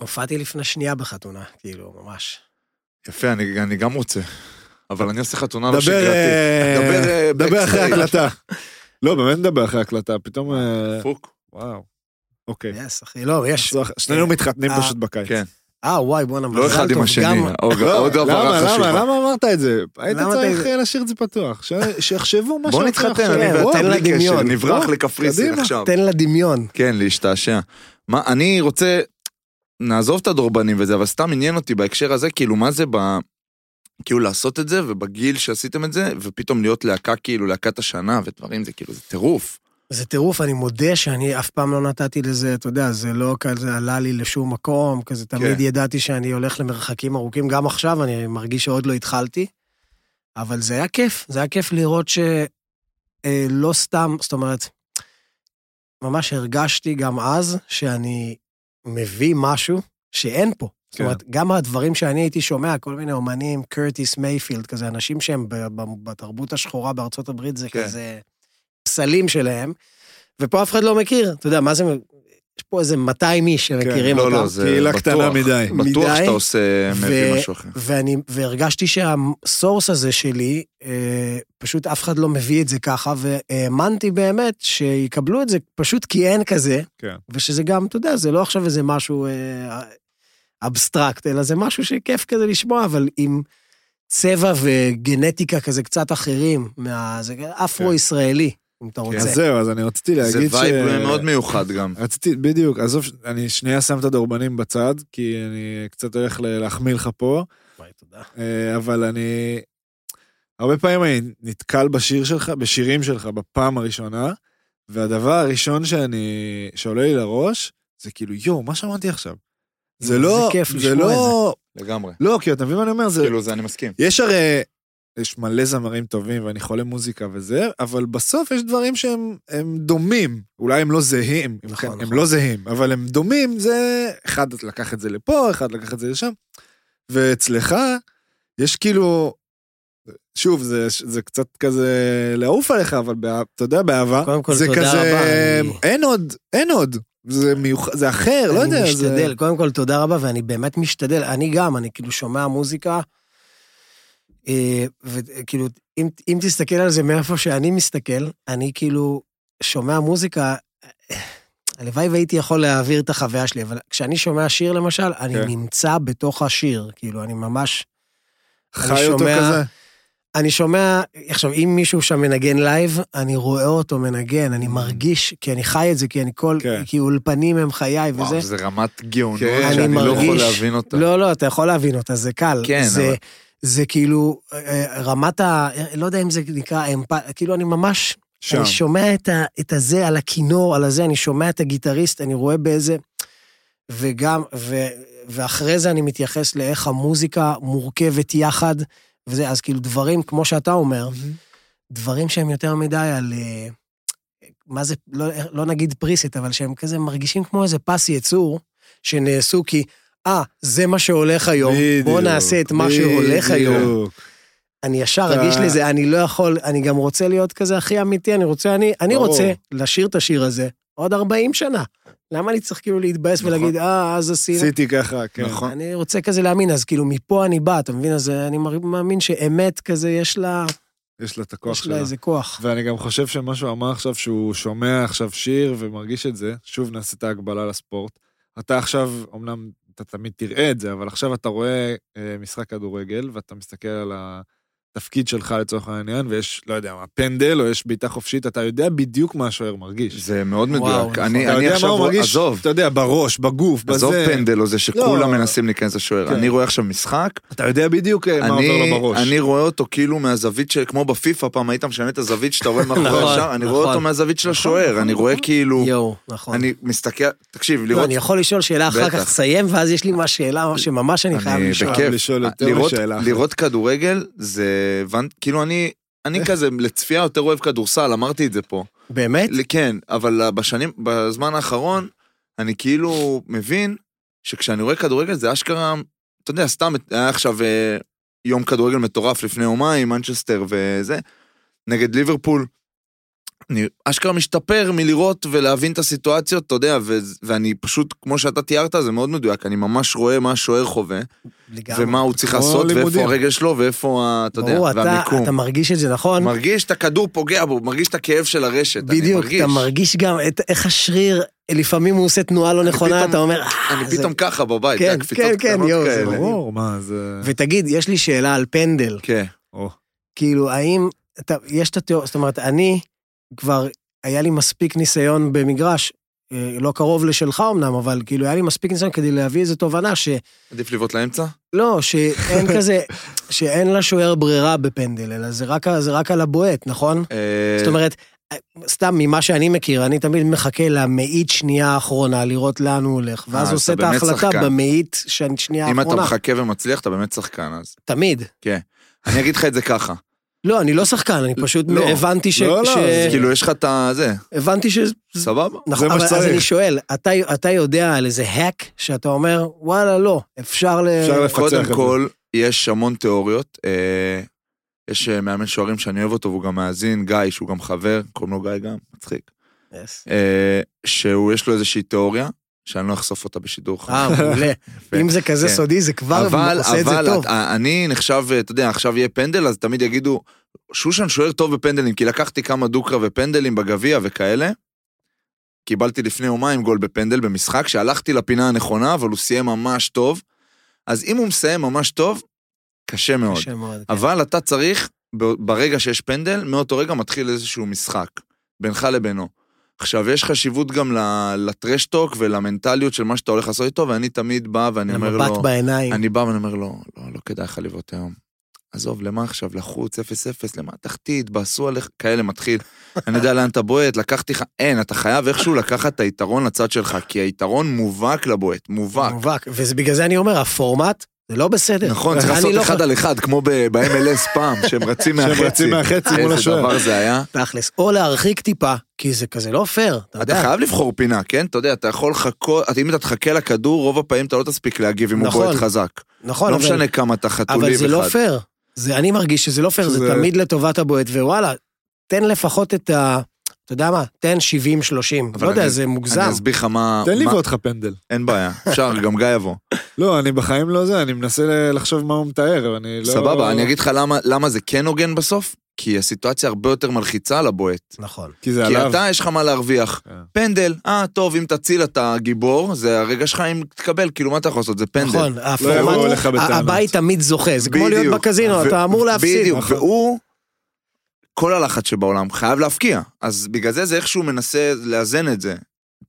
הופעתי לפני שנייה בחתונה, כאילו, ממש. יפה, אני אני גם רוצה. אבל אני עושה חתונה לא דבר, שגרתית. אה, דבר, אה, דבר אחרי backstage. הקלטה. <laughs> לא, באמת נדבר אחרי הקלטה, פתאום... פוק. וואו. אוקיי. יס, אחי, לא, יש... שנינו מתחתנים אה, פשוט בקיץ. כן. אה, וואי, בואנה, לא מזל אחד עם טוב, השני, עוד- לא, עוד למה, הבהרה למה. למה אמרת את זה? היית צריך להשאיר את זה פתוח. שיחשבו מה בוא שאתה נתחתן, עכשיו. אני כן, ואתה תן לה בלי קשר, דמיון. נברח בוא, לקפריסין. עכשיו. תן לה דמיון. כן, להשתעשע. מה, אני רוצה נעזוב את הדורבנים וזה, אבל סתם עניין אותי בהקשר הזה, כאילו, מה זה ב... כאילו לעשות את זה, ובגיל שעשיתם את זה, ופתאום להיות להקה, כאילו, להקת השנה ודברים, זה כאילו, זה טירוף. זה טירוף, אני מודה שאני אף פעם לא נתתי לזה, אתה יודע, זה לא כזה עלה לי לשום מקום, כזה תמיד כן. ידעתי שאני הולך למרחקים ארוכים, גם עכשיו אני מרגיש שעוד לא התחלתי, אבל זה היה כיף, זה היה כיף לראות שלא סתם, זאת אומרת, ממש הרגשתי גם אז שאני מביא משהו שאין פה. זאת כן. אומרת, גם הדברים שאני הייתי שומע, כל מיני אומנים, קרטיס מייפילד, כזה אנשים שהם בתרבות השחורה בארצות הברית, זה כן. כזה פסלים שלהם, ופה אף אחד לא מכיר, אתה יודע, מה זה, יש פה איזה 200 איש שמכירים לא, אותם. לא, זה קהילה בטוח. קטנה מדי. בטוח מדי, שאתה עושה, מביא ו- משהו אחר. ואני, והרגשתי שה source הזה שלי, אה, פשוט אף אחד לא מביא את זה ככה, והאמנתי באמת שיקבלו את זה פשוט כי אין כזה, כן. ושזה גם, אתה יודע, זה לא עכשיו איזה משהו אה, אבסטרקט, אלא זה משהו שכיף כזה לשמוע, אבל עם צבע וגנטיקה כזה קצת אחרים, מה... זה אפרו-ישראלי, אם אתה רוצה. אז זהו, אז אני רציתי זה להגיד ש... vibe מאוד מיוחד גם. רציתי, בדיוק, עזוב, אני שנייה שם את הדורבנים בצד, כי אני קצת הולך להחמיא לך פה, וואי, תודה. אה, אבל אני... הרבה פעמים אני נתקל בשיר שלך, בשירים שלך בפעם הראשונה, והדבר הראשון שאני, שעולה לי לראש, זה כאילו, יואו, מה שמעתי עכשיו? זה זה לא, כיף זה לשמוע לא, לגמרי. לא, כי אתה מבין מה אני אומר? זה, כאילו, זה אני מסכים. יש הרי, יש מלא זמרים טובים ואני חולה מוזיקה וזה, אבל בסוף יש דברים שהם הם דומים. אולי הם לא זהים, הם, נכון, כן, נכון. הם לא זהים, אבל הם דומים, זה... אחד לקח את זה לפה, אחד לקח את זה לשם. ואצלך, יש כאילו... שוב, זה, זה קצת כזה לעוף עליך, אבל בא, אתה יודע, באהבה. קודם כל, זה תודה כזה, רבה, אני- אין עוד, אין עוד. זה מיוחד, זה אחר, לא יודע. אני זה... משתדל, קודם כל תודה רבה, ואני באמת משתדל, אני גם, אני כאילו שומע מוזיקה, וכאילו, אם, אם תסתכל על זה מאיפה שאני מסתכל, אני כאילו שומע מוזיקה, אה, הלוואי והייתי יכול להעביר את החוויה שלי, אבל כשאני שומע שיר למשל, אני כן. נמצא בתוך השיר, כאילו, אני ממש... חי אני אותו שומע- כזה. אני שומע, עכשיו, אם מישהו שם מנגן live, אני רואה אותו מנגן, אני מרגיש, כי אני חי את זה, כי אני כל, Mm. כן. כי אולפנים הם חיי וזה. וואו, זה רמת גאונות כן, שאני אני לא יכול מרגיש- להבין אותה. לא, לא, אתה יכול להבין אותה, זה קל. כן, זה, אבל- זה כאילו, אה, רמת ה... לא יודע אם זה נקרא אמפ... כאילו, אני ממש... שם. אני שומע את, ה, את הזה על הכינור, על הזה, אני שומע את הגיטריסט, אני רואה באיזה... וגם, ו, ואחרי זה אני מתייחס לאיך המוזיקה מורכבת יחד, וזה, אז כאילו דברים, כמו שאתה אומר, דברים שהם יותר מדי על... אה, מה זה, לא, לא נגיד פריסט, אבל שהם כזה מרגישים כמו איזה פס ייצור, שנעשו כי, אה, זה מה שהולך היום, בוא בדיוק, נעשה את מה שהולך היום. בדיוק. אני ישר רגיש לזה, אני לא יכול, אני גם רוצה להיות כזה הכי אמיתי, אני רוצה, אני, אני. רוצה לשיר את השיר הזה עוד 40 שנה. למה אני צריך כאילו להתבאס נכון. ולהגיד, אה, אז עשינו? עשיתי ככה, כן. נכון. אני רוצה כזה להאמין, אז כאילו מפה אני בא, אתה מבין? אז אני מאמין שאמת כזה, יש לה, יש לה את הכוח יש לה שלה. איזה כוח. ואני גם חושב שמה שהוא אמר עכשיו, שהוא שומע עכשיו שיר ומרגיש את זה, שוב נעשה את ההגבלה לספורט. אתה עכשיו, אמנם אתה תמיד תראה את זה, אבל עכשיו אתה רואה אה, משחק כדורגל, ואתה מסתכל על התפקיד שלך לצורך העניין, ויש, לא יודע מה, פנדל, או יש בעיטה חופשית, אתה יודע בדיוק מה השוער מרגיש. זה מאוד וואו, מדויק. נכון. אני אתה אני יודע מה עכשיו, הוא מרגיש, עזוב, אתה יודע, בראש, בגוף, עזוב בזה. פנדל או זה שכולם לא. מנסים להיכנס לשוער. כן. אני רואה עכשיו משחק, אתה יודע בדיוק אה, מה עובר אני, לו בראש. אני רואה אותו כאילו מהזווית של, כמו בפיפא פעם היית משנה את הזווית שאתה רואה מאחורי נכון, השער, אני רואה נכון. אותו מהזווית של נכון, השוער, נכון, אני רואה נכון. כאילו, יואו, נכון. אני מסתכל, תקשיב, לא, לראות, אני יכול לשאול שאלה אחר. כך, תסיים, ואז יש לי מה שאלה שממש אני חייב אני לשאול. לראות, כדורגל זה, כאילו אני, אני כזה לצפייה יותר אוהב כדורסל, אמרתי את זה פה. באמת? כן, אבל בשנים, בזמן האחרון, אני כאילו מבין שכשאני רואה כדורגל זה אשכרה, אתה יודע, סתם היה עכשיו אה, יום כדורגל מטורף לפני יומיים, מנצ'סטר וזה, נגד ליברפול. אני אשכרה משתפר מלראות ולהבין את הסיטואציות, אתה יודע, ו- ואני פשוט, כמו שאתה תיארת, זה מאוד מדויק, אני ממש רואה מה השוער חווה, לגמרי. ומה הוא צריך לעשות, לימודים. ואיפה הרגל שלו, ואיפה, ה- אתה יודע, אתה, והמיקום. אתה מרגיש את זה, נכון? מרגיש את הכדור פוגע בו, מרגיש את הכאב של הרשת, אני בדיוק. אתה מרגיש גם את, איך השריר, לפעמים הוא עושה תנועה לא נכונה, פתאום- אתה אומר, אני "אה, זה-" פתאום ככה בבית, כן, כן, כן, קטנות יואו, זה. ברור, מה, זה... ותגיד, יש לי שאלה על פנדל. כן. או, כאילו, האם, אתה, יש את התיאוריה, זאת אומרת, אני כבר, היה לי מספיק ניסיון במגרש, אה, לא קרוב לשלך אמנם, אבל כאילו היה לי מספיק ניסיון כדי להביא איזו תובנה ש... עדיף לבעוט לאמצע? לא, שאין <laughs> כזה, שאין לשוער ברירה בפנדל, אלא זה רק, זה רק על הבועט, נכון? אה, זאת אומרת, סתם ממה שאני מכיר, אני תמיד מחכה למאית שנייה האחרונה, לראות לאן הוא הולך, ואז אה, עושה את ההחלטה. במאית שנייה אם אתה האחרונה. מחכה ומצליח, אתה באמת שחקן אז. תמיד. אני אגיד לך את זה ככה. לא, אני לא שחקן, אני פשוט לא. הבנתי ש... לא, לא, ש- זה כאילו, יש לך את הזה, הבנתי ש... סבבה? נכון, מה אבל אז שצריך. אני שואל, אתה, אתה יודע על איזה האק שאתה אומר, וואלה, לא, אפשר ל... אפשר לפצח את קודם זה. כל, יש המון תיאוריות. אה, יש אה, מאמן שוערים שאני אוהב אותו, והוא גם מאזין, גיא, שהוא גם חבר, קוראים לו גיא גם, מצחיק. Yes. אה, שהוא, יש לו איזושהי תיאוריה, שאני לא אחשוף אותה בשידור. אה, מעולה. אם זה כזה כן. סודי, זה כבר אבל, עושה את זה אבל, טוב. את- אני נחשב, אתה יודע, עכשיו יהיה פנדל, אז תמיד יגידו, שושן שוער טוב בפנדלים, כי לקחתי כמה דוקרה ופנדלים בגביע וכאלה. קיבלתי לפני יומיים גול בפנדל במשחק, שהלכתי לפינה הנכונה, אבל הוא סיים ממש טוב. אז אם הוא מסיים ממש טוב, קשה מאוד. קשה מאוד. כן. אבל אתה צריך, ברגע שיש פנדל, מאותו רגע מתחיל איזשהו משחק, בינך לבינו. עכשיו, יש חשיבות גם לטרשטוק ולמנטליות של מה שאתה הולך לעשות איתו, ואני תמיד בא ואני אומר לו... המבט בעיניים. אני בא ואני אומר לו, לא, לא כדאי לך לבעוט היום. עזוב, למה עכשיו? לחוץ, 0-0, למה? תחתית, בעשו עליך, כאלה מתחיל. <laughs> אני יודע לאן אתה בועט, לקחתי לך, אין, אתה חייב איכשהו לקחת את היתרון לצד שלך, כי היתרון מובהק לבועט, מובהק. מובהק. ובגלל זה אני אומר, הפורמט, זה לא בסדר. נכון, צריך אני לעשות לא אחד על אחד, כמו ב- ב-MLS פעם, שהם רצים שהם מהחצי. רצים מהחצי מול איזה השוער. דבר זה היה. תכלס. או להרחיק טיפה, כי זה כזה לא פייר, אתה אתה יודע. חייב לבחור פינה, כן? אתה יודע, אתה יכול לחכות, אם אתה תחכה לכדור, רוב הפעמים אתה לא תספיק להגיב אם הוא נכון. בועט חזק. נכון, לא אבל- משנה כמה אתה חתולי אבל זה לא אחד. פייר. זה, אני מרגיש שזה לא פייר, זה תמיד לטובת הבועט, ווואלה, תן לפחות את ה... אתה יודע מה? תן 70-30. אבל לא יודע, זה מוגזם. אני אסביר לך מה... תן לי לך פנדל. אין בעיה, אפשר, גם גיא יבוא. לא, אני בחיים לא זה, אני מנסה לחשוב מה הוא מתאר, ואני לא... סבבה, אני אגיד לך למה- למה זה כן הוגן בסוף, כי הסיטואציה הרבה יותר מלחיצה לבועט. נכון. כי זה כי עליו. אתה, יש לך מה להרוויח. כן. פנדל, אה, טוב, אם תציל אתה גיבור, זה הרגע שלך אם תקבל, כאילו, מה אתה יכול לעשות? זה פנדל. נכון, יבואו הפורמט, אליך בטענות. הבית תמיד זוכה, זה כמו להיות. בקזינו, ו- אתה אמור להפסיד. בדיוק, נכון. והוא, כל הלחץ שבעולם חייב להפקיע. אז בגלל זה זה איכשהו מנסה לאזן את זה.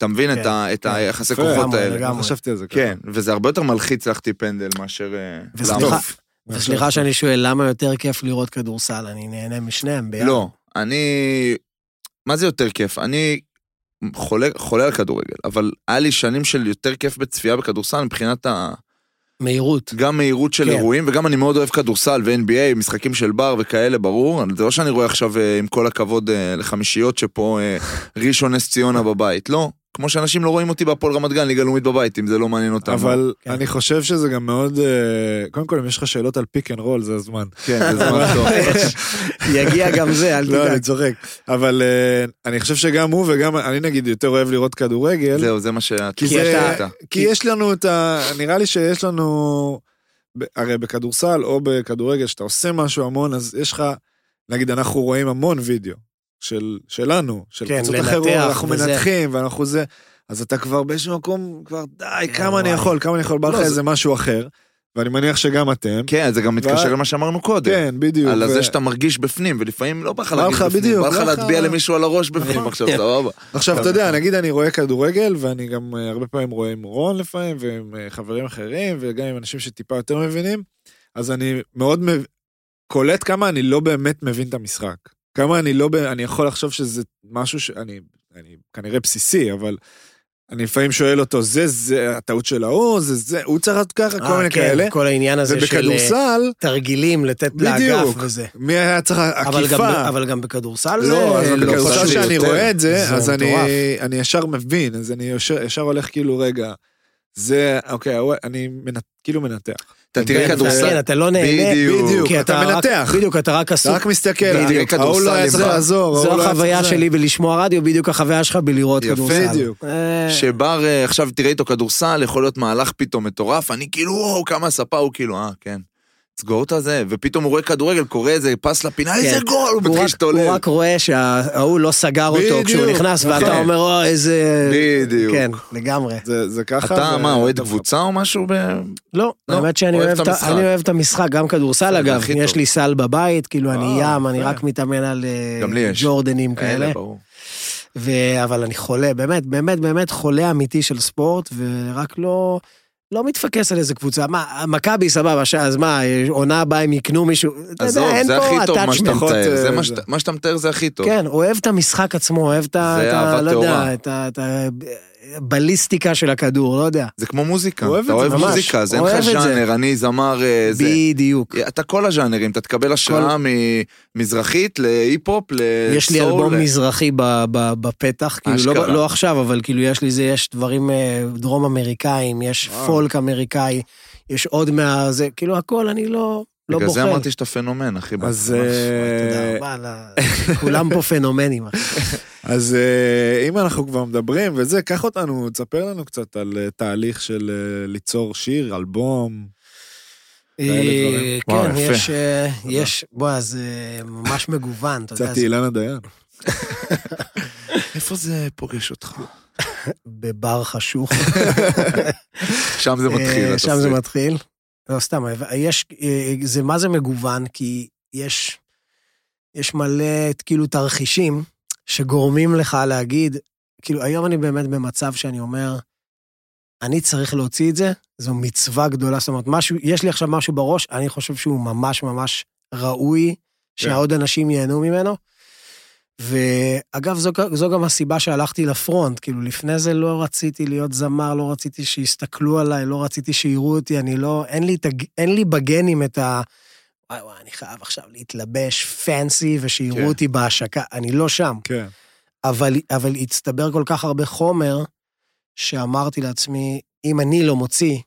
אתה מבין כן, את ה- את כן. היחסי. כוחות האלה. לגמרי. חשבתי על זה. כן, וזה הרבה יותר מלחיץ להחטיא פנדל מאשר אה, וסליחה, לעמוף. וסליחה שאני שואל, למה יותר כיף לראות כדורסל? אני נהנה משניהם ביחד. לא, אני... מה זה יותר כיף? אני חולה, חולה על כדורגל, אבל היה לי שנים של יותר כיף בצפייה בכדורסל מבחינת ה... מהירות. גם מהירות של כן. אירועים, וגם אני מאוד אוהב כדורסל ו-NBA, משחקים של בר וכאלה, ברור. זה לא שאני רואה עכשיו, אה, עם כל הכבוד, אה, לחמישיות שפה ראשון נס ציונה בבית. לא, כמו שאנשים לא רואים אותי בהפועל רמת גן, ליגה לאומית בבית, אם זה לא מעניין אותם. אבל כן. אני חושב שזה גם מאוד... אה, קודם כל, אם יש לך שאלות על pick and roll, זה הזמן. כן, זה זמן טוב. <laughs> יגיע גם זה, אל לא, אני תדאג. צוחק. אבל אה, אני חושב שגם הוא וגם אני נגיד יותר אוהב לראות כדורגל. זהו, זה מה שאת... כי זה... אתה- כי יש לנו את ה... נראה לי שיש לנו... הרי בכדורסל או בכדורגל, שאתה עושה משהו המון, אז יש לך... נגיד, אנחנו רואים המון וידאו של, שלנו, של כן, קבוצות אחרות, אנחנו וזה. מנתחים, ואנחנו זה... אז אתה כבר באיזשהו מקום, כבר די, כן, כמה אני. יכול, כמה אני יכול, בא לך לא, זה- איזה משהו אחר, ואני מניח שגם אתם. כן, זה גם מתקשר ו- למה שאמרנו קודם. כן, בדיוק. על ו- זה שאתה מרגיש בפנים, ולפעמים לא בא לך לך, בפנים, בדיוק, בא לך בא לך- להטביע למישהו על הראש בפנים נכון. עכשיו, סבבה. עכשיו, אתה יודע, נגיד אני רואה כדורגל, ואני גם אה, הרבה פעמים רואה עם רון לפעמים, ועם אה, חברים אחרים, וגם עם אנשים שטיפה יותר מבינים, אז אני מאוד מב- קולט כמה אני לא באמת מבין את המשחק. כמה אני לא, ב- אני יכול לחשוב שזה משהו שאני, אני כנראה בסיסי, אבל אני לפעמים שואל אותו, זה, זה הטעות של ההוא, זה, זה, הוא צריך לעשות ככה, כל אה, מיני כן, כאלה. כל העניין הזה של אה, תרגילים, לתת לאגף בדיוק. וזה. מי היה צריך אבל גם, עקיפה? אבל גם בכדורסל זה... לא, אז לא, בכדורסל בכדורסל שאני יותר. רואה את זה, זה אז אני. אני ישר מבין, אז אני ישר, ישר הולך כאילו, רגע, זה, אוקיי, אני מנ, כאילו מנתח. אתה תראה כדורסל, כן, אתה לא נהנה. בדיוק. אתה מנתח. בדיוק, אתה רק עסוק. אתה רק מסתכל, בדיוק. ההוא לא היה צריך לעזור, זו לא החוויה. שלי בלשמוע רדיו, בדיוק החוויה שלך בלראות יפה, כדורסל. בדיוק. אה, שבר אה, עכשיו תראה איתו כדורסל, יכול להיות מהלך פתאום מטורף, אני כאילו, וואו, כמה ספה, הוא כאילו, אה, כן. סגור את הזה, ופתאום הוא רואה כדורגל, קורא איזה פס לפינה, איזה כן. גול, הוא מתחיל רק- להשתולל. הוא רק רואה שההוא לא סגר אותו כשהוא נכנס, ואתה נכון. אומר, או, איזה... בדיוק. כן, לגמרי. זה, זה ככה. אתה, מה, אוהד קבוצה או משהו? לא, לא, האמת שאני אוהב את המשחק. אני גם כדורסל זה אגב, יש. לי סל בבית, כאילו אני אה, ים, אני. רק מתאמן על אה. ג'ורדנים כאלה. אבל אני חולה, באמת, באמת, באמת חולה אמיתי של ספורט, ורק לא... לא מתפקס על איזה קבוצה, מה, מכבי סבבה, ש- אז מה, עונה הבאה הם יקנו מישהו, אתה עזוב, יודע, אין זה פה הכי טוב מה שאתה מתאר, זה מה. שאתה- מה שאתה מתאר זה הכי טוב. כן, אוהב את המשחק עצמו, אוהב את ה... זה את ה- אהבה טהורה. יודע, את ה- את הבליסטיקה של הכדור, לא יודע. זה כמו מוזיקה, אוהב את אתה זה, אוהב ממש, מוזיקה, אז אין לך זה. ז'אנר, אני זמר, אה, זה. בדיוק. אתה כל הז'אנרים, אתה תקבל השראה ממזרחית להיפ-הופ, לסול. יש לי אלבום ל- מזרחי ב- ב- בפתח, כאילו. לא, לא עכשיו, אבל כאילו יש לי זה, יש דברים אה, דרום אמריקאים, יש וואו. פולק אמריקאי, יש עוד מה... זה, כאילו הכל, אני לא, לא בגלל בוחר. זה אמרתי שאתה פנומן, אחי. אז. אה, תודה רבה, <laughs> כולם פה פנומנים. אחי. <laughs> אז אה, אם אנחנו כבר מדברים וזה, קח אותנו, תספר לנו קצת על אה, תהליך של ליצור שיר, אלבום. כן. יש, יש, בוא, זה ממש מגוון, אתה יודע, קצת אילנה דיין. <laughs> איפה זה פוגש אותך? בבר חשוך. שם זה מתחיל, שם זה. מתחיל. לא, סתם, יש, אה, זה מה זה מגוון, כי יש, יש מלא, כאילו, תרחישים שגורמים לך להגיד, כאילו, היום אני באמת במצב שאני אומר, אני צריך להוציא את זה, זו מצווה גדולה, זאת אומרת, משהו, יש לי עכשיו משהו בראש, אני חושב שהוא ממש ממש ראוי, שהעוד אנשים ייהנו ממנו. ואגב, זו, זו גם הסיבה שהלכתי לפרונט, כאילו, לפני זה לא רציתי להיות זמר, לא רציתי שיסתכלו עליי, לא רציתי שיראו אותי, אני לא, אין לי, את הג- אין לי בגנים את ה... וואי וואי, אני חייב עכשיו להתלבש פנסי ושיראו כן. אותי בהשקה, אני לא שם. כן. אבל, אבל הצטבר כל כך הרבה חומר, שאמרתי לעצמי, אם אני לא מוציא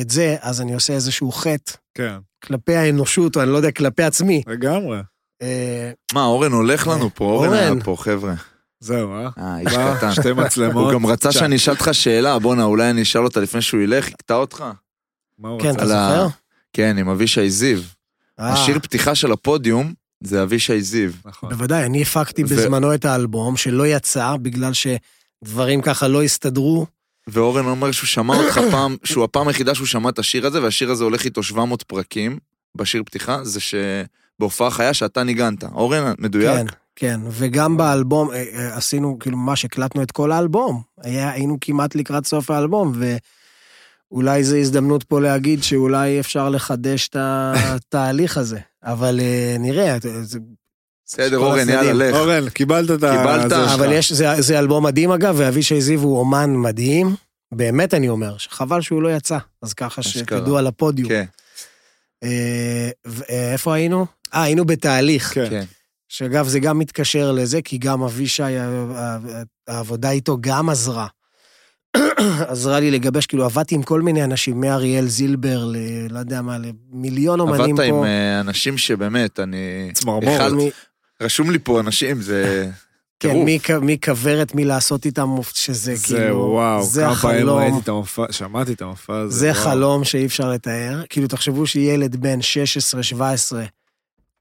את זה, אז אני עושה איזשהו חטא כן, כלפי האנושות, או אני לא יודע, כלפי עצמי. לגמרי. אה, מה, אורן הולך לנו פה, אורן. היה פה, חבר'ה. זהו, אה? אה, איש קטן. שתי מצלמות. הוא גם רצה. שאני אשאל אותך שאלה, בואנה, אולי אני אשאל אותה לפני שהוא ילך, יקטע אותך? מה הוא כן, רצה? אתה על ה- זוכר? כן, עם אבישי זיו. אה, השיר פתיחה של הפודיום זה אבישי זיו. נכון. בוודאי, אני הפקתי בזמנו את האלבום, שלא יצא, בגלל שדברים ככה לא הסתדרו. ואורן אומר שהוא שמע אותך <coughs> פעם, שהוא הפעם היחידה שהוא שמע את השיר הזה, והשיר הזה הולך איתו 700 פרקים בשיר פתיחה, זה שבהופעה חיה שאתה ניגנת. אורן, מדויק? כן, כן, וגם באלבום, אה, אה, עשינו, כאילו, ממש הקלטנו את כל האלבום. היה, היינו כמעט לקראת סוף האלבום, ואולי זו הזדמנות פה להגיד שאולי אפשר לחדש את התהליך הזה. אבל אה, נראה, זה- בסדר, אורן, יאללה. לך. אורן, קיבלת את ה... קיבלת. אבל יש, זה, זה אלבום מדהים אגב, ואבישי זיו הוא אומן מדהים. באמת אני אומר, שחבל שהוא לא יצא. אז ככה. שתדעו על הפודיום. כן, ו- איפה היינו? אה, היינו בתהליך. כן. כן. שאגב, זה גם מתקשר לזה, כי גם אבישי, העבודה איתו גם עזרה. <clears throat> עזרה לי לגבש, כאילו עבדתי עם כל מיני אנשים, מאריאל זילבר, ל... לא יודע מה, למיליון אומנים עבדת פה. עם אה, אנשים שבאמת, אני... צמרמורת. אחד- רשום לי פה אנשים, זה... <laughs> כן, טירוף. מכ- מכוורת, מלעשות איתם, מופ- שזה זה כאילו, וואו, זה כמה פעמים החלום, ראיתי את המופע, שמעתי את המופע הזה. זה וואו. חלום שאי אפשר לתאר. כאילו, תחשבו שילד בן 16-17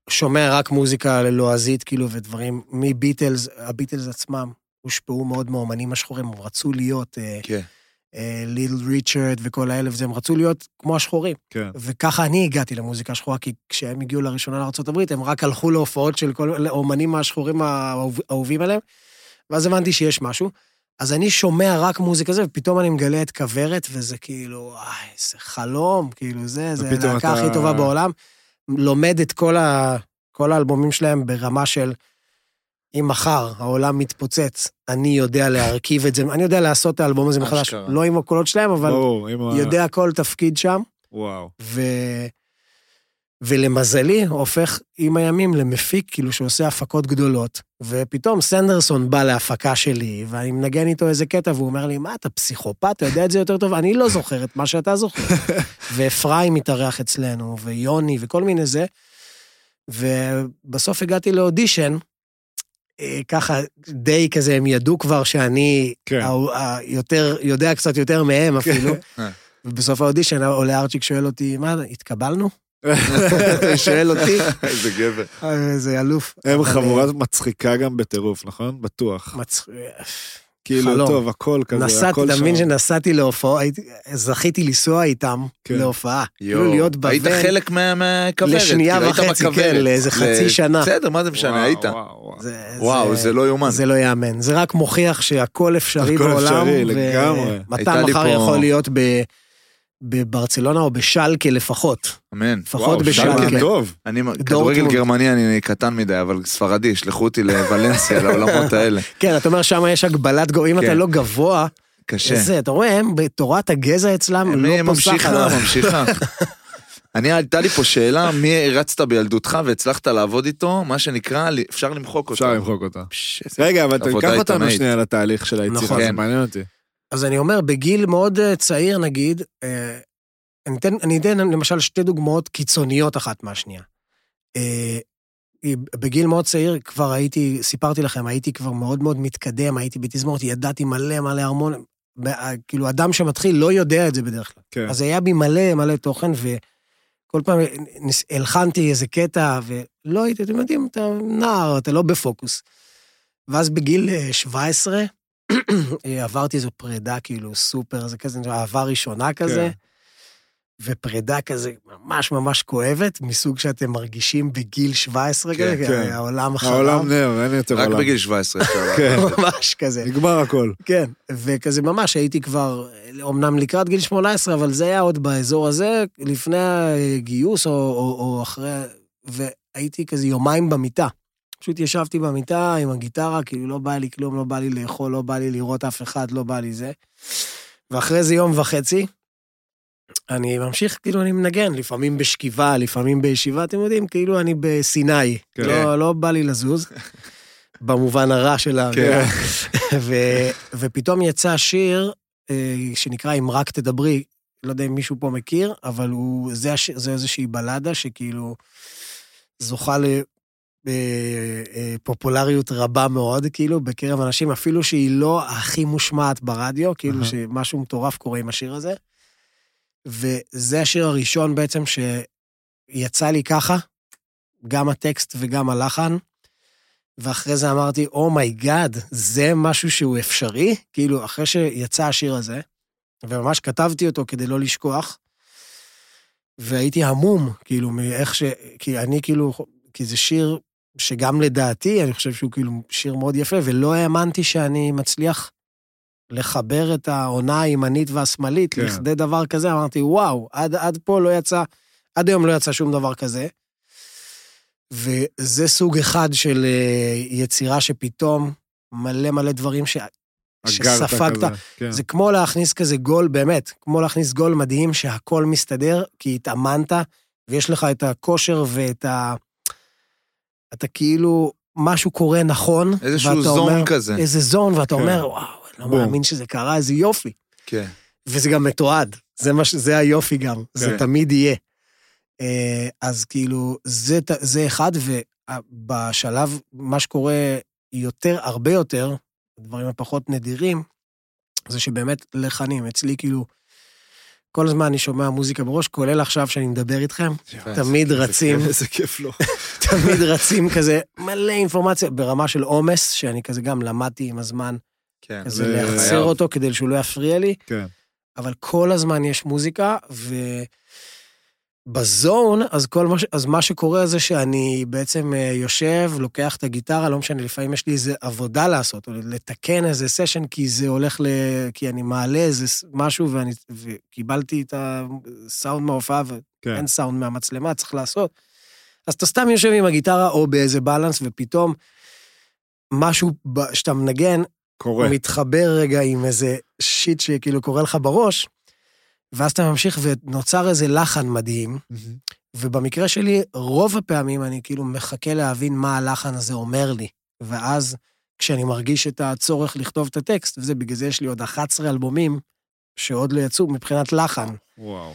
שומע רק מוזיקה לועזית, כאילו, ודברים מביטלס, הביטלס עצמם הושפעו מאוד מאומנים השחורים, הם רצו להיות אה, כן. אה, ליל ריצ'רד וכל האלה, וזה, הם רצו להיות כמו השחורים. כן. וככה אני הגעתי למוזיקה השחורה, כי כשהם הגיעו לראשונה לארה"ב, הם רק הלכו להופעות של כל האומנים השחורים האהוב- האהובים עליהם, ואז הבנתי שיש משהו. אז אני שומע רק מוזיקה זה, ופתאום אני מגלה את כוורת, וזה כאילו, וואי, זה חלום, כאילו זה, זה הלהקה אתה- הכי טובה בעולם. לומד את כל, ה, כל האלבומים שלהם ברמה של, אם מחר העולם מתפוצץ, אני יודע להרכיב את זה, אני יודע לעשות את האלבום הזה מחדש. לא עם הקולות שלהם, אבל ברור, עם ה... יודע כל תפקיד שם. וואו. ו... ולמזלי, הופך עם הימים למפיק, כאילו שעושה הפקות גדולות. ופתאום סנדרסון בא להפקה שלי, ואני מנגן איתו איזה קטע, והוא אומר לי, מה, אתה פסיכופת? אתה יודע את זה יותר טוב? אני לא זוכר את מה שאתה זוכר. <laughs> ואפרים התארח אצלנו, ויוני, וכל מיני זה. ובסוף הגעתי לאודישן, אה, ככה, די כזה, הם ידעו כבר שאני כן. ה- ה- יותר, יודע קצת יותר מהם אפילו. אה. ובסוף האודישן עולה ארצ'יק שואל אותי, מה, התקבלנו? הוא שואל אותי, איזה גבר. אה, איזה אלוף. הם חבורה מצחיקה גם בטירוף, נכון? בטוח. אה, מצ... כאילו. טוב, הכל כזה, הכל אתה מבין שם. שנסעתי להופעה, זכיתי לנסוע איתם כן. להופעה. יואו, כאילו להיות היית בבן. חלק מה- מהכוורת. לשנייה כאילו, היית וחצי, בכוורת. כן, לאיזה חצי ל- שנה. בסדר, מה זה משנה, היית. וואו. זה, וואו, זה לא יאומן. זה לא ייאמן. זה רק מוכיח שהכל אפשרי הכל בעולם. אפשרי, לגמרי. מתן מחר פה- יכול להיות ב- בברצלונה או בשלקה לפחות. אמן. לפחות וואו, בשלקה. שלקה טוב. אני, כדורגל. גרמני אני קטן מדי, אבל ספרדי, ישלחו אותי לוולנסיה, <laughs> לעולמות האלה. כן, אתה אומר שם יש הגבלת גובה, אם כן. אתה לא גבוה, קשה. איזה, אתה רואה, הם בתורת הגזע אצלם לא פוסחת. ממשיכה, ממשיכה. <laughs> אני, הייתה לי פה שאלה, מי הרצת בילדותך והצלחת לעבוד איתו, מה שנקרא, אפשר למחוק אותו. אפשר למחוק אותה. רגע, אבל תיקח אותנו. שנייה לתהליך של היצירה, נכון. זה כן. מעניין אותי. אז אני אומר, בגיל מאוד אה, צעיר נגיד, אה, אני אתן, אני אתן למשל שתי דוגמאות קיצוניות אחת מהשנייה. אה, בגיל מאוד צעיר כבר הייתי, סיפרתי לכם, הייתי כבר מאוד מאוד מתקדם, הייתי בתזמורת, ידעתי מלא מלא הרמון, כאילו אדם שמתחיל לא יודע את זה בדרך כלל. כן. אז היה בי מלא מלא תוכן, וכל פעם הלחנתי איזה קטע, ולא הייתי, אתם יודעים, אתה נער, אתה לא בפוקוס. ואז בגיל אה, 17, אה, עברתי איזו פרידה, כאילו, סופר, זה כזה, אהבה ראשונה כזה, כן. ופרידה כזה ממש ממש כואבת, מסוג שאתם מרגישים בגיל 17 כן, כזה, כי כן. העולם חרב. העולם נר, אין יותר רק עולם. בגיל 17 אפשר. כן, <laughs> ממש כזה. נגמר הכל. כן, וכזה ממש הייתי כבר, אמנם לקראת גיל 18, אבל זה היה עוד באזור הזה, לפני הגיוס או, או, או אחרי, והייתי כזה יומיים במיטה. פשוט ישבתי במיטה עם הגיטרה, כאילו לא בא לי כלום, לא בא לי לאכול, לא בא לי לראות אף אחד, לא בא לי זה. ואחרי איזה יום וחצי, אני ממשיך, כאילו אני מנגן, לפעמים בשכיבה, לפעמים בישיבה, אתם יודעים, כאילו אני בסיני. כן. לא, לא בא לי לזוז, <laughs> במובן הרע של ה... כן. <laughs> ו- ופתאום יצא שיר אה, שנקרא אם רק תדברי, לא יודע אם מישהו פה מכיר, אבל הוא, זה, הש, זה איזושהי בלדה שכאילו זוכה לפופולריות רבה מאוד, כאילו, בקרב אנשים, אפילו שהיא לא הכי מושמעת ברדיו, כאילו אהה. שמשהו מטורף קורה עם השיר הזה. וזה השיר הראשון בעצם שיצא לי ככה, גם הטקסט וגם הלחן. ואחרי זה אמרתי, oh my god, זה משהו שהוא אפשרי? כאילו, אחרי שיצא השיר הזה, וממש כתבתי אותו כדי לא לשכוח, והייתי המום, כאילו, מאיך ש... כי אני כאילו, כי זה שיר שגם לדעתי, אני חושב שהוא כאילו שיר מאוד יפה, ולא האמנתי שאני מצליח לחבר את העונה הימנית והשמאלית כן. לכדי דבר כזה, אמרתי, וואו, עד, עד פה לא יצא, עד היום לא יצא שום דבר כזה. וזה סוג אחד של אה, יצירה שפתאום מלא מלא דברים ש... שספגת. כזה, כן. זה כמו להכניס כזה גול, באמת, כמו להכניס גול מדהים שהכל מסתדר, כי התאמנת, ויש לך את הכושר ואת ה... אתה כאילו, משהו קורה נכון. איזשהו זון אומר, כזה. איזה זון, ואתה כן. אומר, וואו, אני לא בום. מאמין שזה קרה, איזה יופי. כן. וזה גם מתועד, זה, מה, זה היופי גם, זה כן. תמיד יהיה. אה, אז כאילו, זה, זה אחד, ובשלב, מה שקורה יותר, הרבה יותר, הדברים הפחות נדירים, זה שבאמת לחנים, אצלי כאילו, כל הזמן אני שומע מוזיקה בראש, כולל עכשיו שאני מדבר איתכם, תמיד רצים, איזה כיף לו. <laughs> תמיד רצים כזה, מלא אינפורמציה, ברמה של עומס, שאני כזה גם למדתי עם הזמן, כן. כזה זה להחסר. אותו כדי שהוא לא יפריע לי. כן. אבל כל הזמן יש מוזיקה, ובזון, אז, כל מה, ש... אז מה שקורה זה שאני בעצם אה, יושב, לוקח את הגיטרה, לא משנה, לפעמים יש לי איזה עבודה לעשות, או לתקן איזה סשן, כי זה הולך ל... כי אני מעלה איזה משהו, ואני... וקיבלתי את הסאונד מההופעה, כן. ואין סאונד מהמצלמה, צריך לעשות. אז אתה סתם יושב עם הגיטרה, או באיזה בלנס, ופתאום משהו שאתה מנגן, קורה. מתחבר רגע עם איזה שיט שכאילו קורה לך בראש, ואז אתה ממשיך ונוצר איזה לחן מדהים, מהמם. ובמקרה שלי, רוב הפעמים אני כאילו מחכה להבין מה הלחן הזה אומר לי. ואז כשאני מרגיש את הצורך לכתוב את הטקסט, וזה בגלל זה יש לי עוד 11 אלבומים שעוד לא יצאו מבחינת לחן, וואו.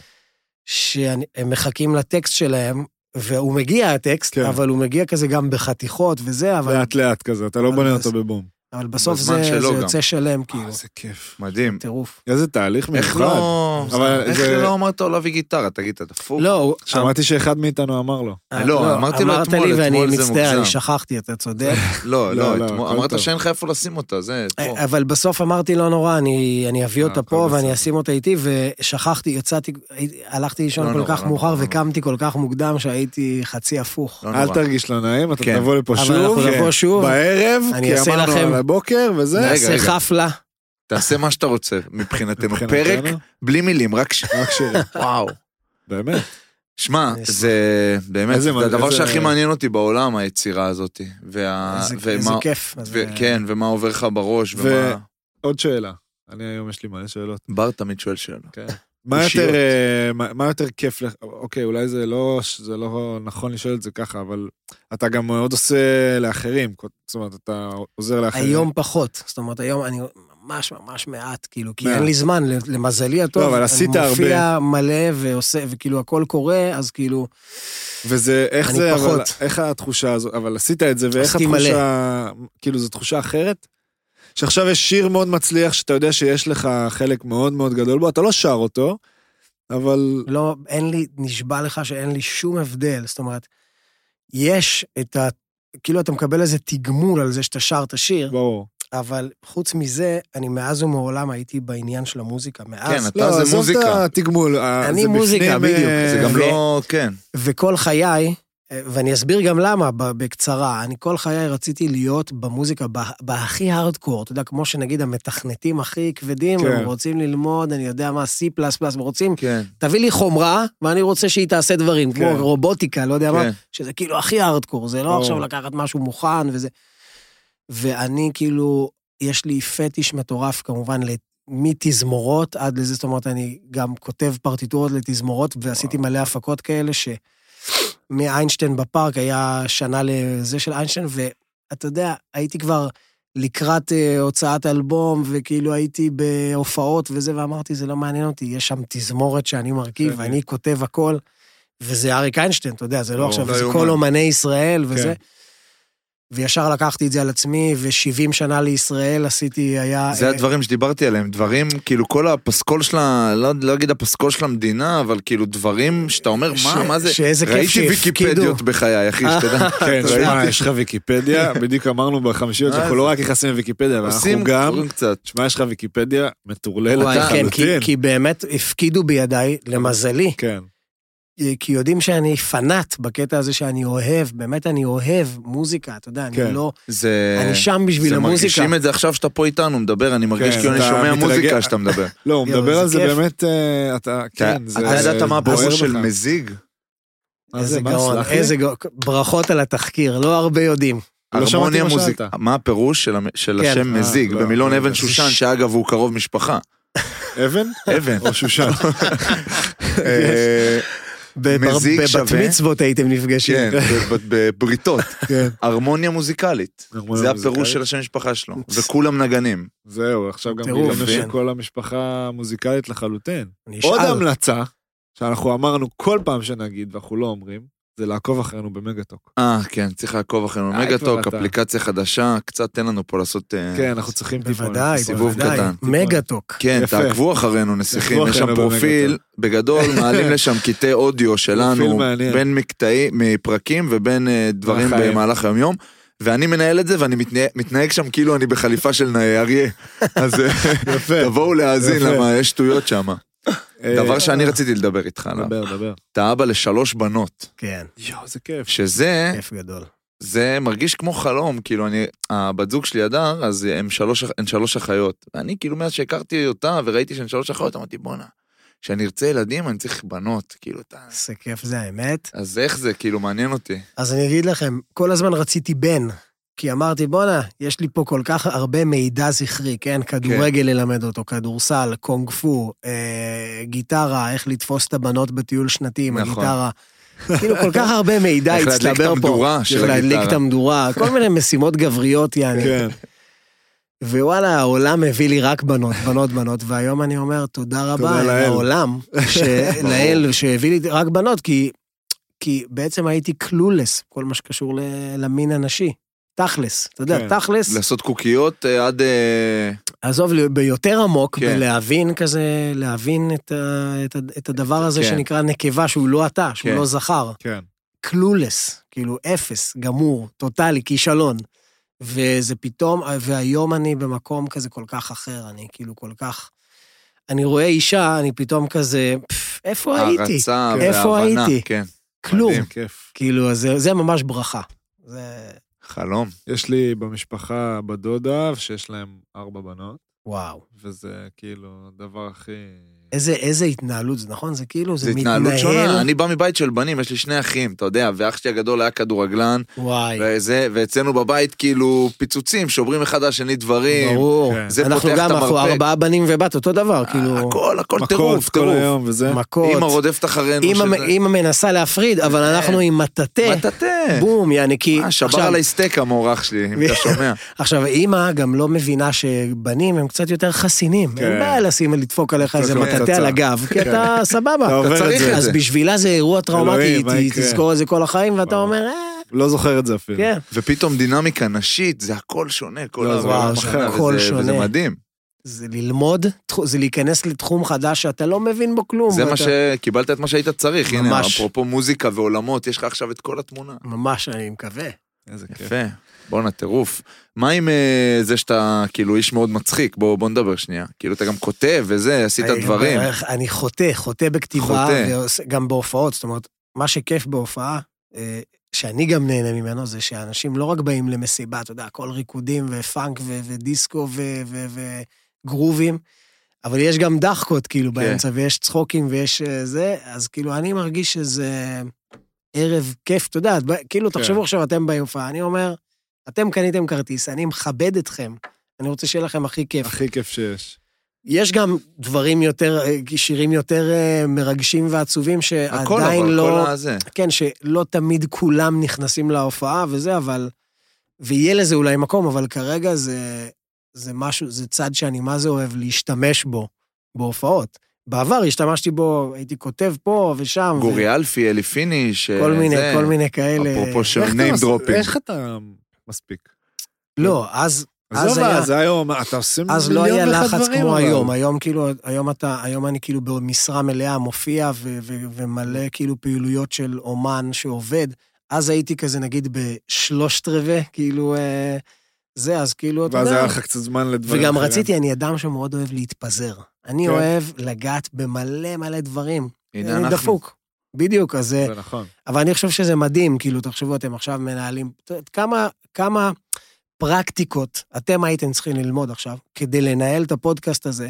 שהם מחכים לטקסט שלהם, והוא מגיע הטקסט, כן. אבל הוא מגיע כזה גם בחתיכות וזה, אבל... לאט לאט כזה, אתה לא בונה אותו בבום. אבל בסוף זה זה גם. יוצא שלם, אה, כאילו, איזה כיף. מדהים. טירוף. איזה תהליך איך מיוחד. לא... אבל איך זה- לא אמרת לו להביא גיטרה? תגיד, אתה דפוק? לא, שמעתי שאחד מאיתנו אמר לו. אה, לא, אמרתי לו אמרת אתמול, לי ואני אתמול זה מצטער, אני מוגזם. שכחתי, אתה צודק. <laughs> לא, לא, לא, לא, אתמול- אמרת. שאין לך איפה לשים אותה, זה... פה. אבל בסוף אמרתי, לא נורא, אני אני אביא אותה פה ואני. אשים אותה איתי, ושכחתי, יצאתי, הלכתי לא לישון כל כך לא מאוחר לא וקמתי כל כך מוקדם שהייתי חצי הפוך. לא אל. תרגיש לא נעים, אתה כן. תבוא לפה אבל שוב. אנחנו כן. נבוא שוב. בערב, אני כי אמרנו הבוקר, וזה. נעשה. חפלה. תעשה מה שאתה רוצה, מבחינתנו. פרק בלי מילים, רק שירים. וואו. באמת. שמע. זה באמת, זה הדבר שהכי מעניין אותי בעולם, היצירה הזאת. איזה- כיף. כן, ומה עובר לך בראש, ומה... עוד שאלה. אני היום יש לי מלא שאלות. בר תמיד שואל שאלה. מה. יותר, אה, מה מה יותר כיף לך? אוקיי, אולי זה לא, זה לא נכון לשאול את זה ככה, אבל אתה גם מאוד עושה לאחרים. זאת אומרת, אתה עוזר לאחרים. היום פחות. זאת אומרת, היום אני ממש ממש מעט, כאילו, כי מעט. אין לי זמן, למזלי הטוב. לא, אבל עשית אני מופיע מלא ועושה, וכאילו הכל קורה, אז כאילו, וזה, איך זה, אבל, פחות. איך התחושה הזו, אבל עשית את זה, ואיך התחושה, כאילו, זו תחושה אחרת? שעכשיו יש שיר מאוד מצליח, שאתה יודע שיש לך חלק מאוד מאוד גדול בו, אתה לא שר אותו, אבל... לא, אין לי, נשבע לך שאין לי שום הבדל. זאת אומרת, יש את ה... כאילו אתה מקבל איזה תגמול על זה שאתה שר את השיר, ברור. אבל חוץ מזה, אני מאז ומעולם הייתי בעניין של המוזיקה. כן, מאז, אתה לא, זה עזוב מוזיקה. את התגמול. אה, אני מוזיקה, בפנים, בדיוק. אה, זה גם ו- לא... כן. וכל חיי, ואני אסביר גם למה, בקצרה, אני כל חיי רציתי להיות במוזיקה, בהכי הארדקור, אתה יודע, כמו שנגיד המתכנתים הכי כבדים, כן. הם רוצים ללמוד, אני יודע מה, C++, הם רוצים, כן. תביא לי חומרה, ואני רוצה שהיא תעשה דברים, כמו כן. רובוטיקה, לא יודע מה, כן. שזה כאילו הכי הארדקור, זה לא ברור. עכשיו לקחת משהו מוכן וזה. ואני כאילו, יש לי פטיש מטורף כמובן, מתזמורות עד לזה, זאת אומרת, אני גם כותב פרטיטורות לתזמורות, ועשיתי מלא הפקות כאלה, ש... מאיינשטיין בפארק, היה שנה לזה של איינשטיין, ואתה יודע, הייתי כבר לקראת אה, הוצאת אלבום, וכאילו הייתי בהופעות וזה, ואמרתי, זה לא מעניין אותי, יש שם תזמורת שאני מרכיב, כן. ואני כותב הכל, וזה אריק איינשטיין, אתה יודע, זה לא ברור, עכשיו, לא זה. כל אומני ישראל וזה. כן. וישר לקחתי את זה על עצמי, ו-70 שנה לישראל עשיתי, היה... זה אה, הדברים שדיברתי עליהם, דברים, כאילו כל הפסקול של ה... לא לא אגיד הפסקול של המדינה, אבל כאילו דברים שאתה אומר, ש- מה, מה זה? שאיזה כיף ראיתי שהפקידו. ויקיפדיות בחיי, אחי, <laughs> שתדע. כן, אתה שמע, יודע, יש לך ויקיפדיה, בדיוק אמרנו בחמישיות שאנחנו? לא רק נכנסים לוויקיפדיה, אבל אנחנו עושים גם, דברים קצת. שמע, יש לך ויקיפדיה מטורללת כן, כי, לחלוטין. כי באמת הפקידו בידיי, למזלי, כן, כי יודעים שאני פנאט בקטע הזה שאני אוהב, באמת אני אוהב מוזיקה, אתה יודע, כן. אני לא... זה... אני שם בשביל זה המוזיקה. מרגישים את זה עכשיו שאתה פה איתנו, מדבר, אני מרגיש כן, כאילו אני שומע מתרגש- מוזיקה שאתה מדבר. <laughs> לא, הוא מדבר זה על זה כיף. באמת, אה, אתה, כן, אתה זה אתה ידעת מה בוער הפירוש של. מזיג? איזה זה, גאון? איזה גאון, ברכות על התחקיר, לא הרבה יודעים. לא הרמוניה מה מוזיק. שאלת. מה הפירוש של כן. השם אה, מזיג? לא, במילון אבן. שושן, שאגב הוא קרוב משפחה. אבן? אבן. או שושן. <laughs> <laughs> בבר- מזיג בבת שווה. מצוות הייתם נפגשים. כן, בבריתות. <laughs> כן. הרמוניה מוזיקלית. זה. הפירוש של השם משפחה שלו. וכולם נגנים. זהו, עכשיו גם גילינו. שכל המשפחה מוזיקלית לחלוטין. עוד. המלצה, שאנחנו אמרנו כל פעם שנגיד, ואנחנו לא אומרים, זה לעקוב אחרינו במגה-טוק. אה, כן, צריך לעקוב אחרינו. אה, מגה-טוק, כבר אתה. אפליקציה חדשה, קצת תן לנו פה לעשות... אה, כן, אנחנו צריכים. בוודאי, סיבוב. קטן. מגה-טוק. כן. תעקבו אחרינו, נסיכים, יש שם פרופיל, במגה-טוק. בגדול, <laughs> מעלים לשם קטעי אודיו שלנו. בין מקטעי, מפרקים ובין אה, דברים. במהלך היום-יום. ואני מנהל את זה, ואני מתנהג, מתנהג שם כאילו אני בחליפה של אריה. <laughs> אז אה. תבואו להאזין. למה יש שטויות שם. אה, דבר שאני רציתי לדבר איתך עליו. דבר, דבר. אתה אבא לשלוש בנות, כן, יואו, איזה כיף. שזה כיף גדול. זה מרגיש כמו חלום, כאילו אני, הבת זוג שלי הדר, אז הם שלוש, הן שלוש אחיות. ואני כאילו מאז שהכרתי אותה וראיתי שהן שלוש אחיות, אמרתי בואנה, כשאני ארצה ילדים אני צריך בנות, כאילו אתה... איזה כיף זה האמת. אז איך זה, כאילו מעניין אותי. אז אני אגיד לכם, כל הזמן רציתי בן. כי אמרתי, בואנה, יש לי פה כל כך הרבה מידע זכרי, כן? כדורגל ללמד אותו, כדורסל, קונג פו, אה, גיטרה, איך לתפוס את הבנות בטיול שנתי עם נכון. הגיטרה. כאילו, כל כך הרבה מידע איך להדליק הצטבר את פה. המדורה של איך להדליק הגיטרה. את המדורה, כל מיני משימות גבריות, יעני. כן. ווואלה, העולם הביא לי רק בנות, בנות, בנות, והיום אני אומר, תודה רבה. לעולם, <laughs> לאל שהביא לי רק בנות, כי, כי בעצם הייתי קלולס, כל מה שקשור למין הנשי. תכלס, אתה יודע, כן. תכלס, לעשות קוקיות אה, עד... אה, עזוב, ביותר עמוק, כן. בלהבין כזה, להבין את, ה, את, ה, את הדבר הזה כן. שנקרא נקבה, שהוא לא אתה, שהוא כן. לא זכר. כן. קלולס, כאילו אפס, גמור, טוטאלי, כישלון. וזה פתאום, והיום אני במקום כזה כל כך אחר, אני כאילו כל כך... אני רואה אישה, אני פתאום כזה, "פף, איפה הייתי? הערצה איפה והבנה. הייתי? כן, כלום. מדהים. כיף. כאילו, זה, זה ממש ברכה. זה... חלום. יש לי במשפחה בת דודה, שיש להם ארבע בנות, וואו. וזה כאילו הדבר הכי... איזה, איזה התנהלות זה, נכון? זה כאילו, זה, זו מתנהל... התנהלות שונה. אני בא מבית של בנים, יש לי שני אחים, אתה יודע, ואח שלי הגדול היה כדורגלן, וואי, וזה, ואצלנו בבית כאילו פיצוצים, שוברים אחד על השני דברים. ברור. כן. זה אנחנו פותח גם, את אנחנו המרפק. ארבעה בנים ובת, אותו דבר, כאילו, הכל, הכל מכות טירוף, כל טירוף. היום וזה. מכות. אמא רודפת אחרינו. אימא שזה- אימא מנסה להפריד, אבל כן. אנחנו עם מטאטא, מטאטא. בום, יעני, כי... אה, שבר עכשיו- עליי סטייק המוערך שלי, אם אתה שומע. <laughs> עכשיו, אימא גם לא מבינה שבנים הם קצת יותר חסינים. כן. אין בעיה לשים ולדפוק עליך איזה לו מטאטא. על הגב, כי אתה אתה סבבה. עובר את צריך זה. אז. בשבילה זה אירוע טראומטי, מה היא? תזכור את זה כל החיים, ואתה. אומר, אה, לא זוכר את זה אפילו. כן. ופתאום דינמיקה נשית, זה הכל שונה, כל לא, זה הכל וזה- וזה שונה. מדהים. זה ללמוד, זה להיכנס לתחום חדש שאתה לא מבין בו כלום. זה מה ואתה- שקיבלת את מה שהיית צריך, הנה, ממש. אפרופו מוזיקה ועולמות, יש לך עכשיו את כל התמונה. ממש, אני מקווה. איזה כיף. יפה, בואנה, טירוף. מה עם אה, זה שאתה כאילו איש מאוד מצחיק? בוא בוא נדבר שנייה. כאילו אתה גם כותב וזה, עשית אני- דברים. אני חוטא, חוטא בכתיבה, חוטא. גם בהופעות, זאת אומרת, מה שכיף בהופעה, אה, שאני גם נהנה ממנו, זה שאנשים לא רק באים למסיבה, אתה יודע, הכל ריקודים ופאנק ו- ודיסקו וגרובים, אבל יש גם דחקות כאילו כן. באמצע, ויש צחוקים ויש אה, זה, אז כאילו אני מרגיש שזה ערב כיף, אתה יודע, כאילו כן. תחשבו עכשיו אתם בהופעה, אני אומר, אתם קניתם כרטיס, אני מכבד אתכם, אני רוצה שיהיה לכם הכי כיף. הכי כיף שיש. יש גם דברים יותר, אה, שירים יותר אה, מרגשים ועצובים הכל שעדיין אבל, לא, כל הזה. כן, שלא תמיד כולם נכנסים להופעה וזה, אבל, ויהיה לזה אולי מקום, אבל כרגע זה, זה משהו, זה צד שאני מה זה אוהב להשתמש בו בהופעות. בעבר השתמשתי בו, הייתי כותב פה ושם. ו- גורי אלפי, אלי פיניש, כל אה, מיני, זה. כל מיני כאלה. אפרופו של name מס- dropping. איך אתה מספיק? לא, אז, אז עזוב, היה... אז היום, אתה עושה אז לא מיליון היה ואחד לחץ דברים, כמו אבל. היום, היום כאילו, היום אתה, היום אני כאילו במשרה מלאה מופיע ומלא כאילו פעילויות של אומן שעובד. אז הייתי כזה נגיד בשלושת רבעי, כאילו, אה, זה, אז כאילו, אתה ואז יודע. היה לך קצת זמן לדברים וגם אחרים. רציתי, אני אדם שמאוד אוהב להתפזר. אני כן. אוהב לגעת במלא מלא דברים. הנה אני אנחנו. דפוק. בדיוק, אז... אה, זה נכון. אבל אני חושב שזה מדהים, כאילו, תחשבו, אתם עכשיו מנהלים, כמה, כמה פרקטיקות אתם הייתם צריכים ללמוד עכשיו כדי לנהל את הפודקאסט הזה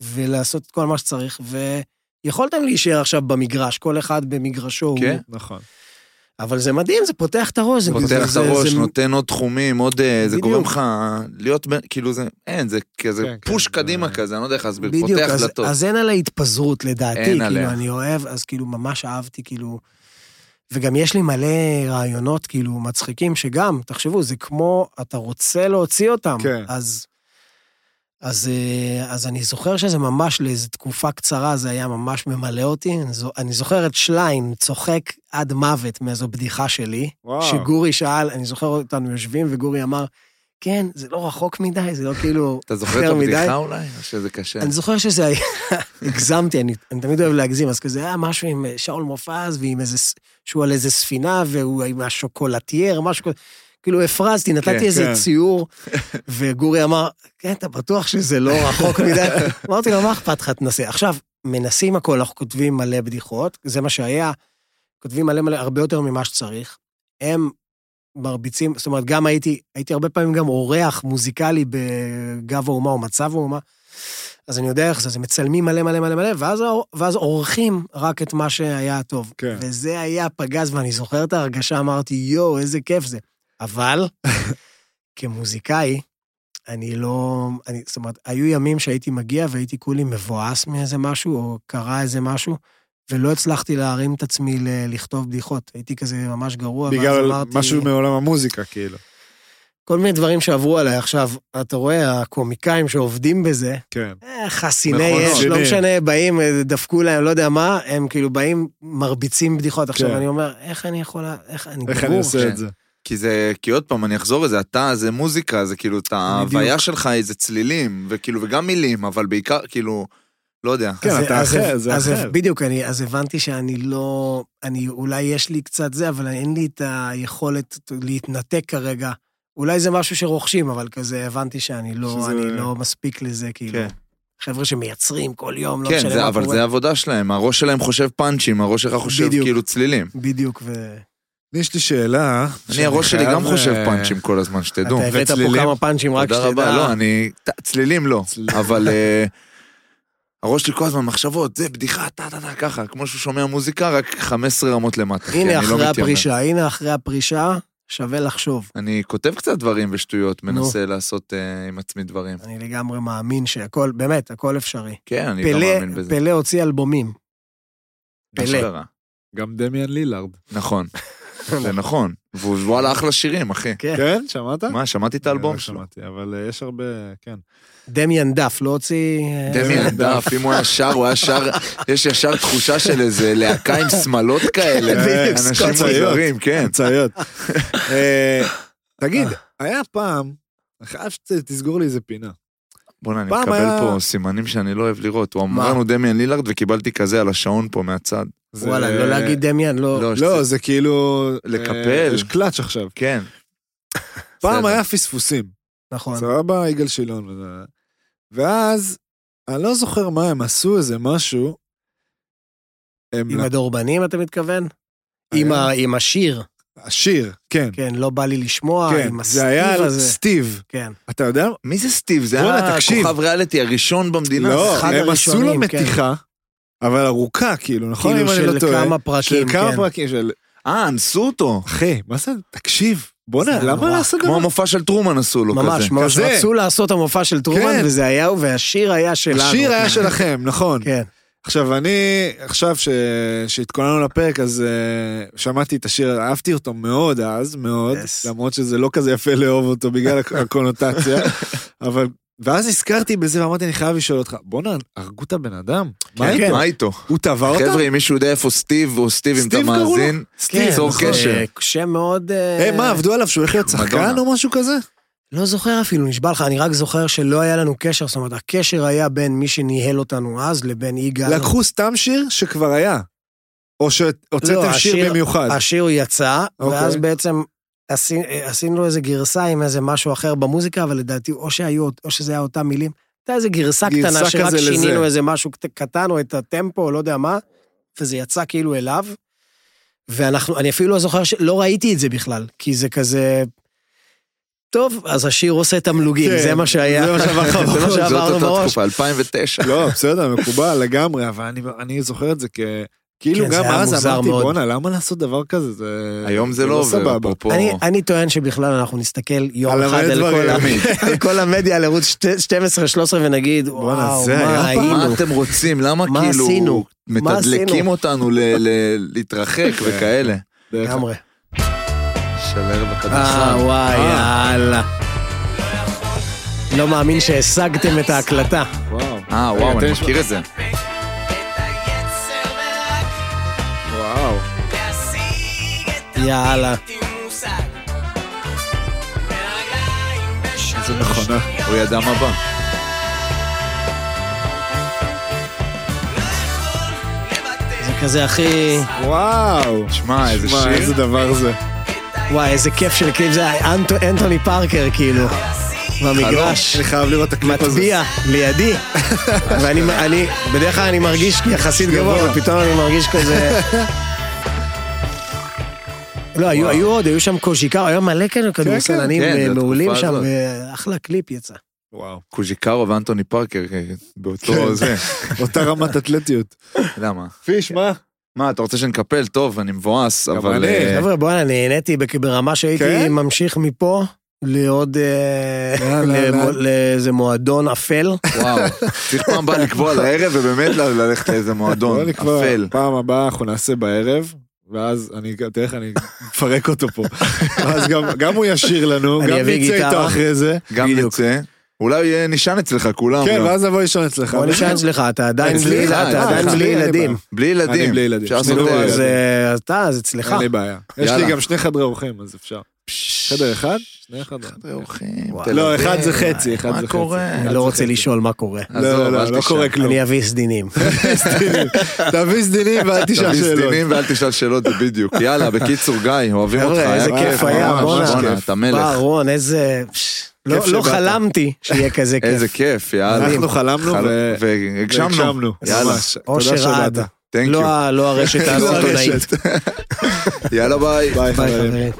ולעשות את כל מה שצריך, ויכולתם להישאר עכשיו במגרש, כל אחד במגרשו. כן. הוא, נכון. אבל זה מדהים, זה פותח את הראש. זה- פותח זה- את זה- הראש, זה- נותן עוד תחומים, עוד... אה, זה בדיוק. גורם לך להיות, ב- כאילו זה, אין, זה כזה כן, כן, פוש זה- קדימה כזה, אני לא יודע איך להסביר, בדיוק, פותח אז, דלתות. אז אין עליה התפזרות לדעתי, אין כאילו, עליה. אני אוהב, אז כאילו, ממש אהבתי, כאילו... וגם יש לי מלא רעיונות, כאילו, מצחיקים, שגם, תחשבו, זה כמו, אתה רוצה להוציא אותם. כן. אז, אז, אה, אז אני זוכר שזה ממש לאיזו תקופה קצרה, זה היה ממש ממלא אותי. אני זו- אני זוכר את שליין צוחק עד מוות מאיזו בדיחה שלי, וואו. שגורי שאל, אני זוכר אותנו יושבים, וגורי אמר, כן, זה לא רחוק מדי, זה לא כאילו... <laughs> אתה זוכר את אחר מדי." הבדיחה אולי? או שזה קשה? אני זוכר שזה היה, <laughs> הגזמתי, אני, אני תמיד אוהב להגזים, אז כזה היה משהו עם אה, שאול מופז, ועם איזה, שהוא על איזה ספינה, והוא עם השוקולטייר, משהו כזה. כאילו הפרזתי, נתתי כן, איזה כן. ציור, <laughs> וגורי אמר, כן, אתה בטוח שזה לא רחוק מדי? <laughs> אמרתי לו, מה אכפת לך, תנסה. עכשיו, מנסים הכל, אנחנו כותבים מלא בדיחות, זה מה שהיה, כותבים מלא מלא, הרבה יותר ממה שצריך. הם מרביצים, זאת אומרת, גם הייתי, הייתי הרבה פעמים גם אורח מוזיקלי בגב האומה או מצב האומה, אז אני יודע איך זה, אז הם מצלמים מלא מלא מלא מלא, ואז, ואז עורכים רק את מה שהיה טוב. כן. וזה היה פגז, ואני זוכר את ההרגשה, אמרתי, יואו, איזה כיף זה. אבל, <laughs> כמוזיקאי, אני לא... אני, זאת אומרת, היו ימים שהייתי מגיע והייתי כולי מבואס מאיזה משהו, או קרה איזה משהו, ולא הצלחתי להרים את עצמי ל- לכתוב בדיחות. הייתי כזה ממש גרוע, ואז בגלל אמרתי... משהו מעולם המוזיקה, כאילו. כל מיני דברים שעברו עליי. עכשיו, אתה רואה, הקומיקאים שעובדים בזה, כן. אה, חסיני. אש, לא. משנה, באים, אה, דפקו להם, לא יודע מה, הם כאילו באים, מרביצים בדיחות. עכשיו, כן. אני אומר, איך אני יכולה, איך אני איך אני גמור. עושה כן. את זה? כי זה, כי עוד פעם, אני אחזור לזה, אתה, זה מוזיקה, זה כאילו, את ההוויה שלך, זה צלילים, וכאילו, וגם מילים, אבל בעיקר, כאילו, לא יודע. כן, אז- אתה אז- אחר, זה אז אחר. בדיוק, אני, אז הבנתי שאני לא, אני, אולי יש לי קצת זה, אבל אין לי את היכולת להתנתק כרגע. אולי זה משהו שרוכשים, אבל כזה הבנתי שאני לא, שזה- אני לא מספיק לזה, כאילו. כן. חבר'ה שמייצרים כל יום, לא כן, משנה זה, מה אבל קורה. זה העבודה שלהם, הראש שלהם חושב פאנצ'ים, הראש שלך חושב בדיוק. כאילו צלילים. בדיוק, ו... יש לי שאלה. אני, הראש שלי גם חושב אה, פאנצ'ים כל הזמן, שתדעו. אתה הבאת פה? כמה פאנצ'ים, רק תודה רבה, שתדע. לא, אני... צלילים לא. אבל אה, הראש שלי כל הזמן מחשבות, זה בדיחה, טה טה טה, ככה, כמו שהוא שומע מוזיקה, רק 15 רמות למטה. הנה לא אחרי. הפרישה, הנה אחרי הפרישה, שווה לחשוב. אני כותב קצת דברים ושטויות. מנסה לעשות אה, עם עצמי דברים. אני לגמרי מאמין שהכל, באמת, הכל אפשרי. כן, אני גם מאמין בזה. פלא הוציא אלבומים. פלא. גם דמיאן לילארד. נכון, זה נכון. והוא וואלה אחלה שירים, אחי. כן. כן, שמעת? מה, שמעתי את האלבום לא שלו. שמעתי, אבל אה, יש הרבה, כן. דמיאן דף, לא הוציא... אה, דמיאן דף, אם הוא היה שר, הוא היה שר, יש ישר תחושה של איזה להקה עם שמלות כאלה. בדיוק, אנשים. מוזרים, כן. צעיות. <laughs> אה, תגיד, היה פעם, אני חייב שתסגור לי איזה פינה. בוא'נה, אני מקבל היה- פה סימנים שאני לא אוהב לראות. הוא? אמר לנו דמיאן לילארד וקיבלתי כזה על השעון פה מהצד. זה- וואלה, לא להגיד דמיאן, לא. לא, לא, זה כאילו... לקפל. אה, יש קלאץ' עכשיו. כן. <laughs> פעם. היה פספוסים. נכון. סבבה, יגאל שילון. ואז, אני לא זוכר מה, הם עשו איזה משהו. הם... עם הדורבנים, אתה מתכוון? היה- עם ה- עם השיר, השיר, כן. כן, לא בא לי לשמוע, כן, עם זה היה הסטיב על הזה. סטיב. כן. אתה יודע? מי זה סטיב? זה היה. הכוכב ריאליטי הראשון במדינה. לא, הם עשו לו כן. מתיחה, אבל ארוכה, כאילו, נכון? כאילו לא של? כמה פרקים, של כמה כן. פרקים, של... אה, אנסו אותו. אחי, מה זה? תקשיב, בואנה, זה למה. לעשות כמו דבר? המופע של טרומן עשו לו כזה. ממש, ממש. רצו לעשות המופע של טרומן, כן. וזה היה והשיר היה שלנו. השיר היה שלכם, נכון. כן. עכשיו, אני, עכשיו ש- שהתכוננו לפרק, אז uh, שמעתי את השיר, אהבתי אותו מאוד אז, מאוד, Yes. למרות שזה לא כזה יפה לאהוב אותו בגלל הק- <laughs> הקונוטציה, אבל, ואז הזכרתי בזה ואמרתי, אני חייב לשאול אותך, בואנה, הרגו את הבן אדם? מה כן, איתו? מה איתו? הוא תבע אותם? חבר'ה, אם מישהו יודע איפה סטיב, או סטיב אם אתה? מאזין, סטיב, צור נכון, קשר. אה, שם מאוד... אה, היי, מה, עבדו עליו שהוא הולך להיות שחקן. או משהו כזה? לא זוכר אפילו, נשבע לך, אני רק זוכר שלא היה לנו קשר, זאת אומרת, הקשר היה בין מי שניהל אותנו אז לבין יגאל. לקחו סתם שיר שכבר היה. או שהוצאתם לא, שיר במיוחד. השיר יצא, אוקיי. ואז בעצם עשי- עשינו לו איזה גרסה עם איזה משהו אחר במוזיקה, אבל לדעתי או שהיו, או שזה היה אותם מילים. הייתה איזה גרסה גרסה קטנה שרק כזה לזה. שינינו איזה משהו קט- קטן או את הטמפו, או לא יודע מה, וזה יצא כאילו אליו. ואנחנו, אני אפילו לא זוכר, לא ראיתי את זה בכלל, כי זה כזה... טוב, אז השיר עושה תמלוגים, כן, זה מה שהיה. זה מה שעבר לך <laughs> זה מה בראש, זאת שעברנו אותה. תקופה, 2009. לא, בסדר, מקובל לגמרי, אבל אני, זוכר את זה כ... כאילו כן, גם אז אמרתי. בואנה, למה לעשות דבר כזה? זה... היום זה לא עובר, סבבה. אפרופו... אני, אני טוען שבכלל אנחנו נסתכל יום אחד על. כל, ה... תמיד. <laughs> על כל המדיה, על ערוץ 12-13 ונגיד, וואו, מה? היינו? מה אתם רוצים? למה מה כאילו עשינו? מתדלקים? אותנו להתרחק וכאלה? דרך- לגמרי. של ערב אה. וואי, אה. יאללה. לא מאמין שהשגתם את ההקלטה. וואו. אה, וואו, אני. מכיר את זה. וואו. יאללה. איזה מכונה. הוא ידע מה בא. זה כזה הכי... וואו. שמע, איזה שמע, שיר. איזה דבר זה. וואי, איזה כיף של קליפ זה היה אנטו- אנטוני פארקר, כאילו. במגרש. אני חייב לראות את הקליפ הזה. מטביע לידי, <laughs> ואני אני, בדרך כלל אני מרגיש יחסית גבוה. ופתאום אני מרגיש כזה... לא, היו, היו עוד, היו שם קוז'יקר, היה מלא כאלה כדורסלנים כן, זה מעולים שם. ואחלה קליפ יצא. וואו. קוז'יקר ואנטוני פארקר אה, באותו כן. זה. <laughs> אותה רמת אתלטיות. למה? פיש, מה? מה, אתה רוצה שנקפל? טוב, אני מבואס, אבל... אה, חבר'ה, בואנה, נהניתי ברמה שהייתי כן? ממשיך מפה לעוד... אה, יאללה, למו- יאללה. לאיזה מועדון אפל. וואו. צריך פעם הבאה לקבוע לערב ובאמת ללכת לאיזה מועדון אפל. פעם הבאה אנחנו נעשה בערב, ואז אני, תראה איך אני מפרק אותו פה. <laughs> ואז גם, גם הוא ישיר לנו, גם נצא איתו. אחרי זה. גם נצא. אולי אה, נישן אצלך כולם. כן, לא? ואז נבוא לישון אצלך. בוא נשאל אצלך, אתה עדיין? בלי ילדים. בלי ילדים. אני בלי ילדים. אז אתה, אז אצלך. אין לי בעיה. יש. לי גם שני חדרי אורחים, אז אפשר. חדר אחד? שני. חדרי אורחים, לא. אחד זה חצי, אחד מה זה חצי. קורה? אני לא רוצה לשאול מה קורה. לא, לא, לא. קורה כלום. אני אביא <laughs> סדינים. תביא סדינים ואל תשאל תביא שאלות. סדינים ואל תשאל שאלות, זה בדיוק. יאללה, בקיצור, גיא, אוהבים אותך, איזה כיף. היה, בואנה. אתה מלך. רון, איזה... לא לא. חלמתי שיהיה כזה כיף. <laughs> איזה כיף, יאללה. אנחנו חלמנו והגשמנו. והגשמנו. יאללה. אושר שבאת. עד. Thank לא לא הרשת <laughs> לא הסיטונאית. <laughs> יאללה ביי. ביי חברים.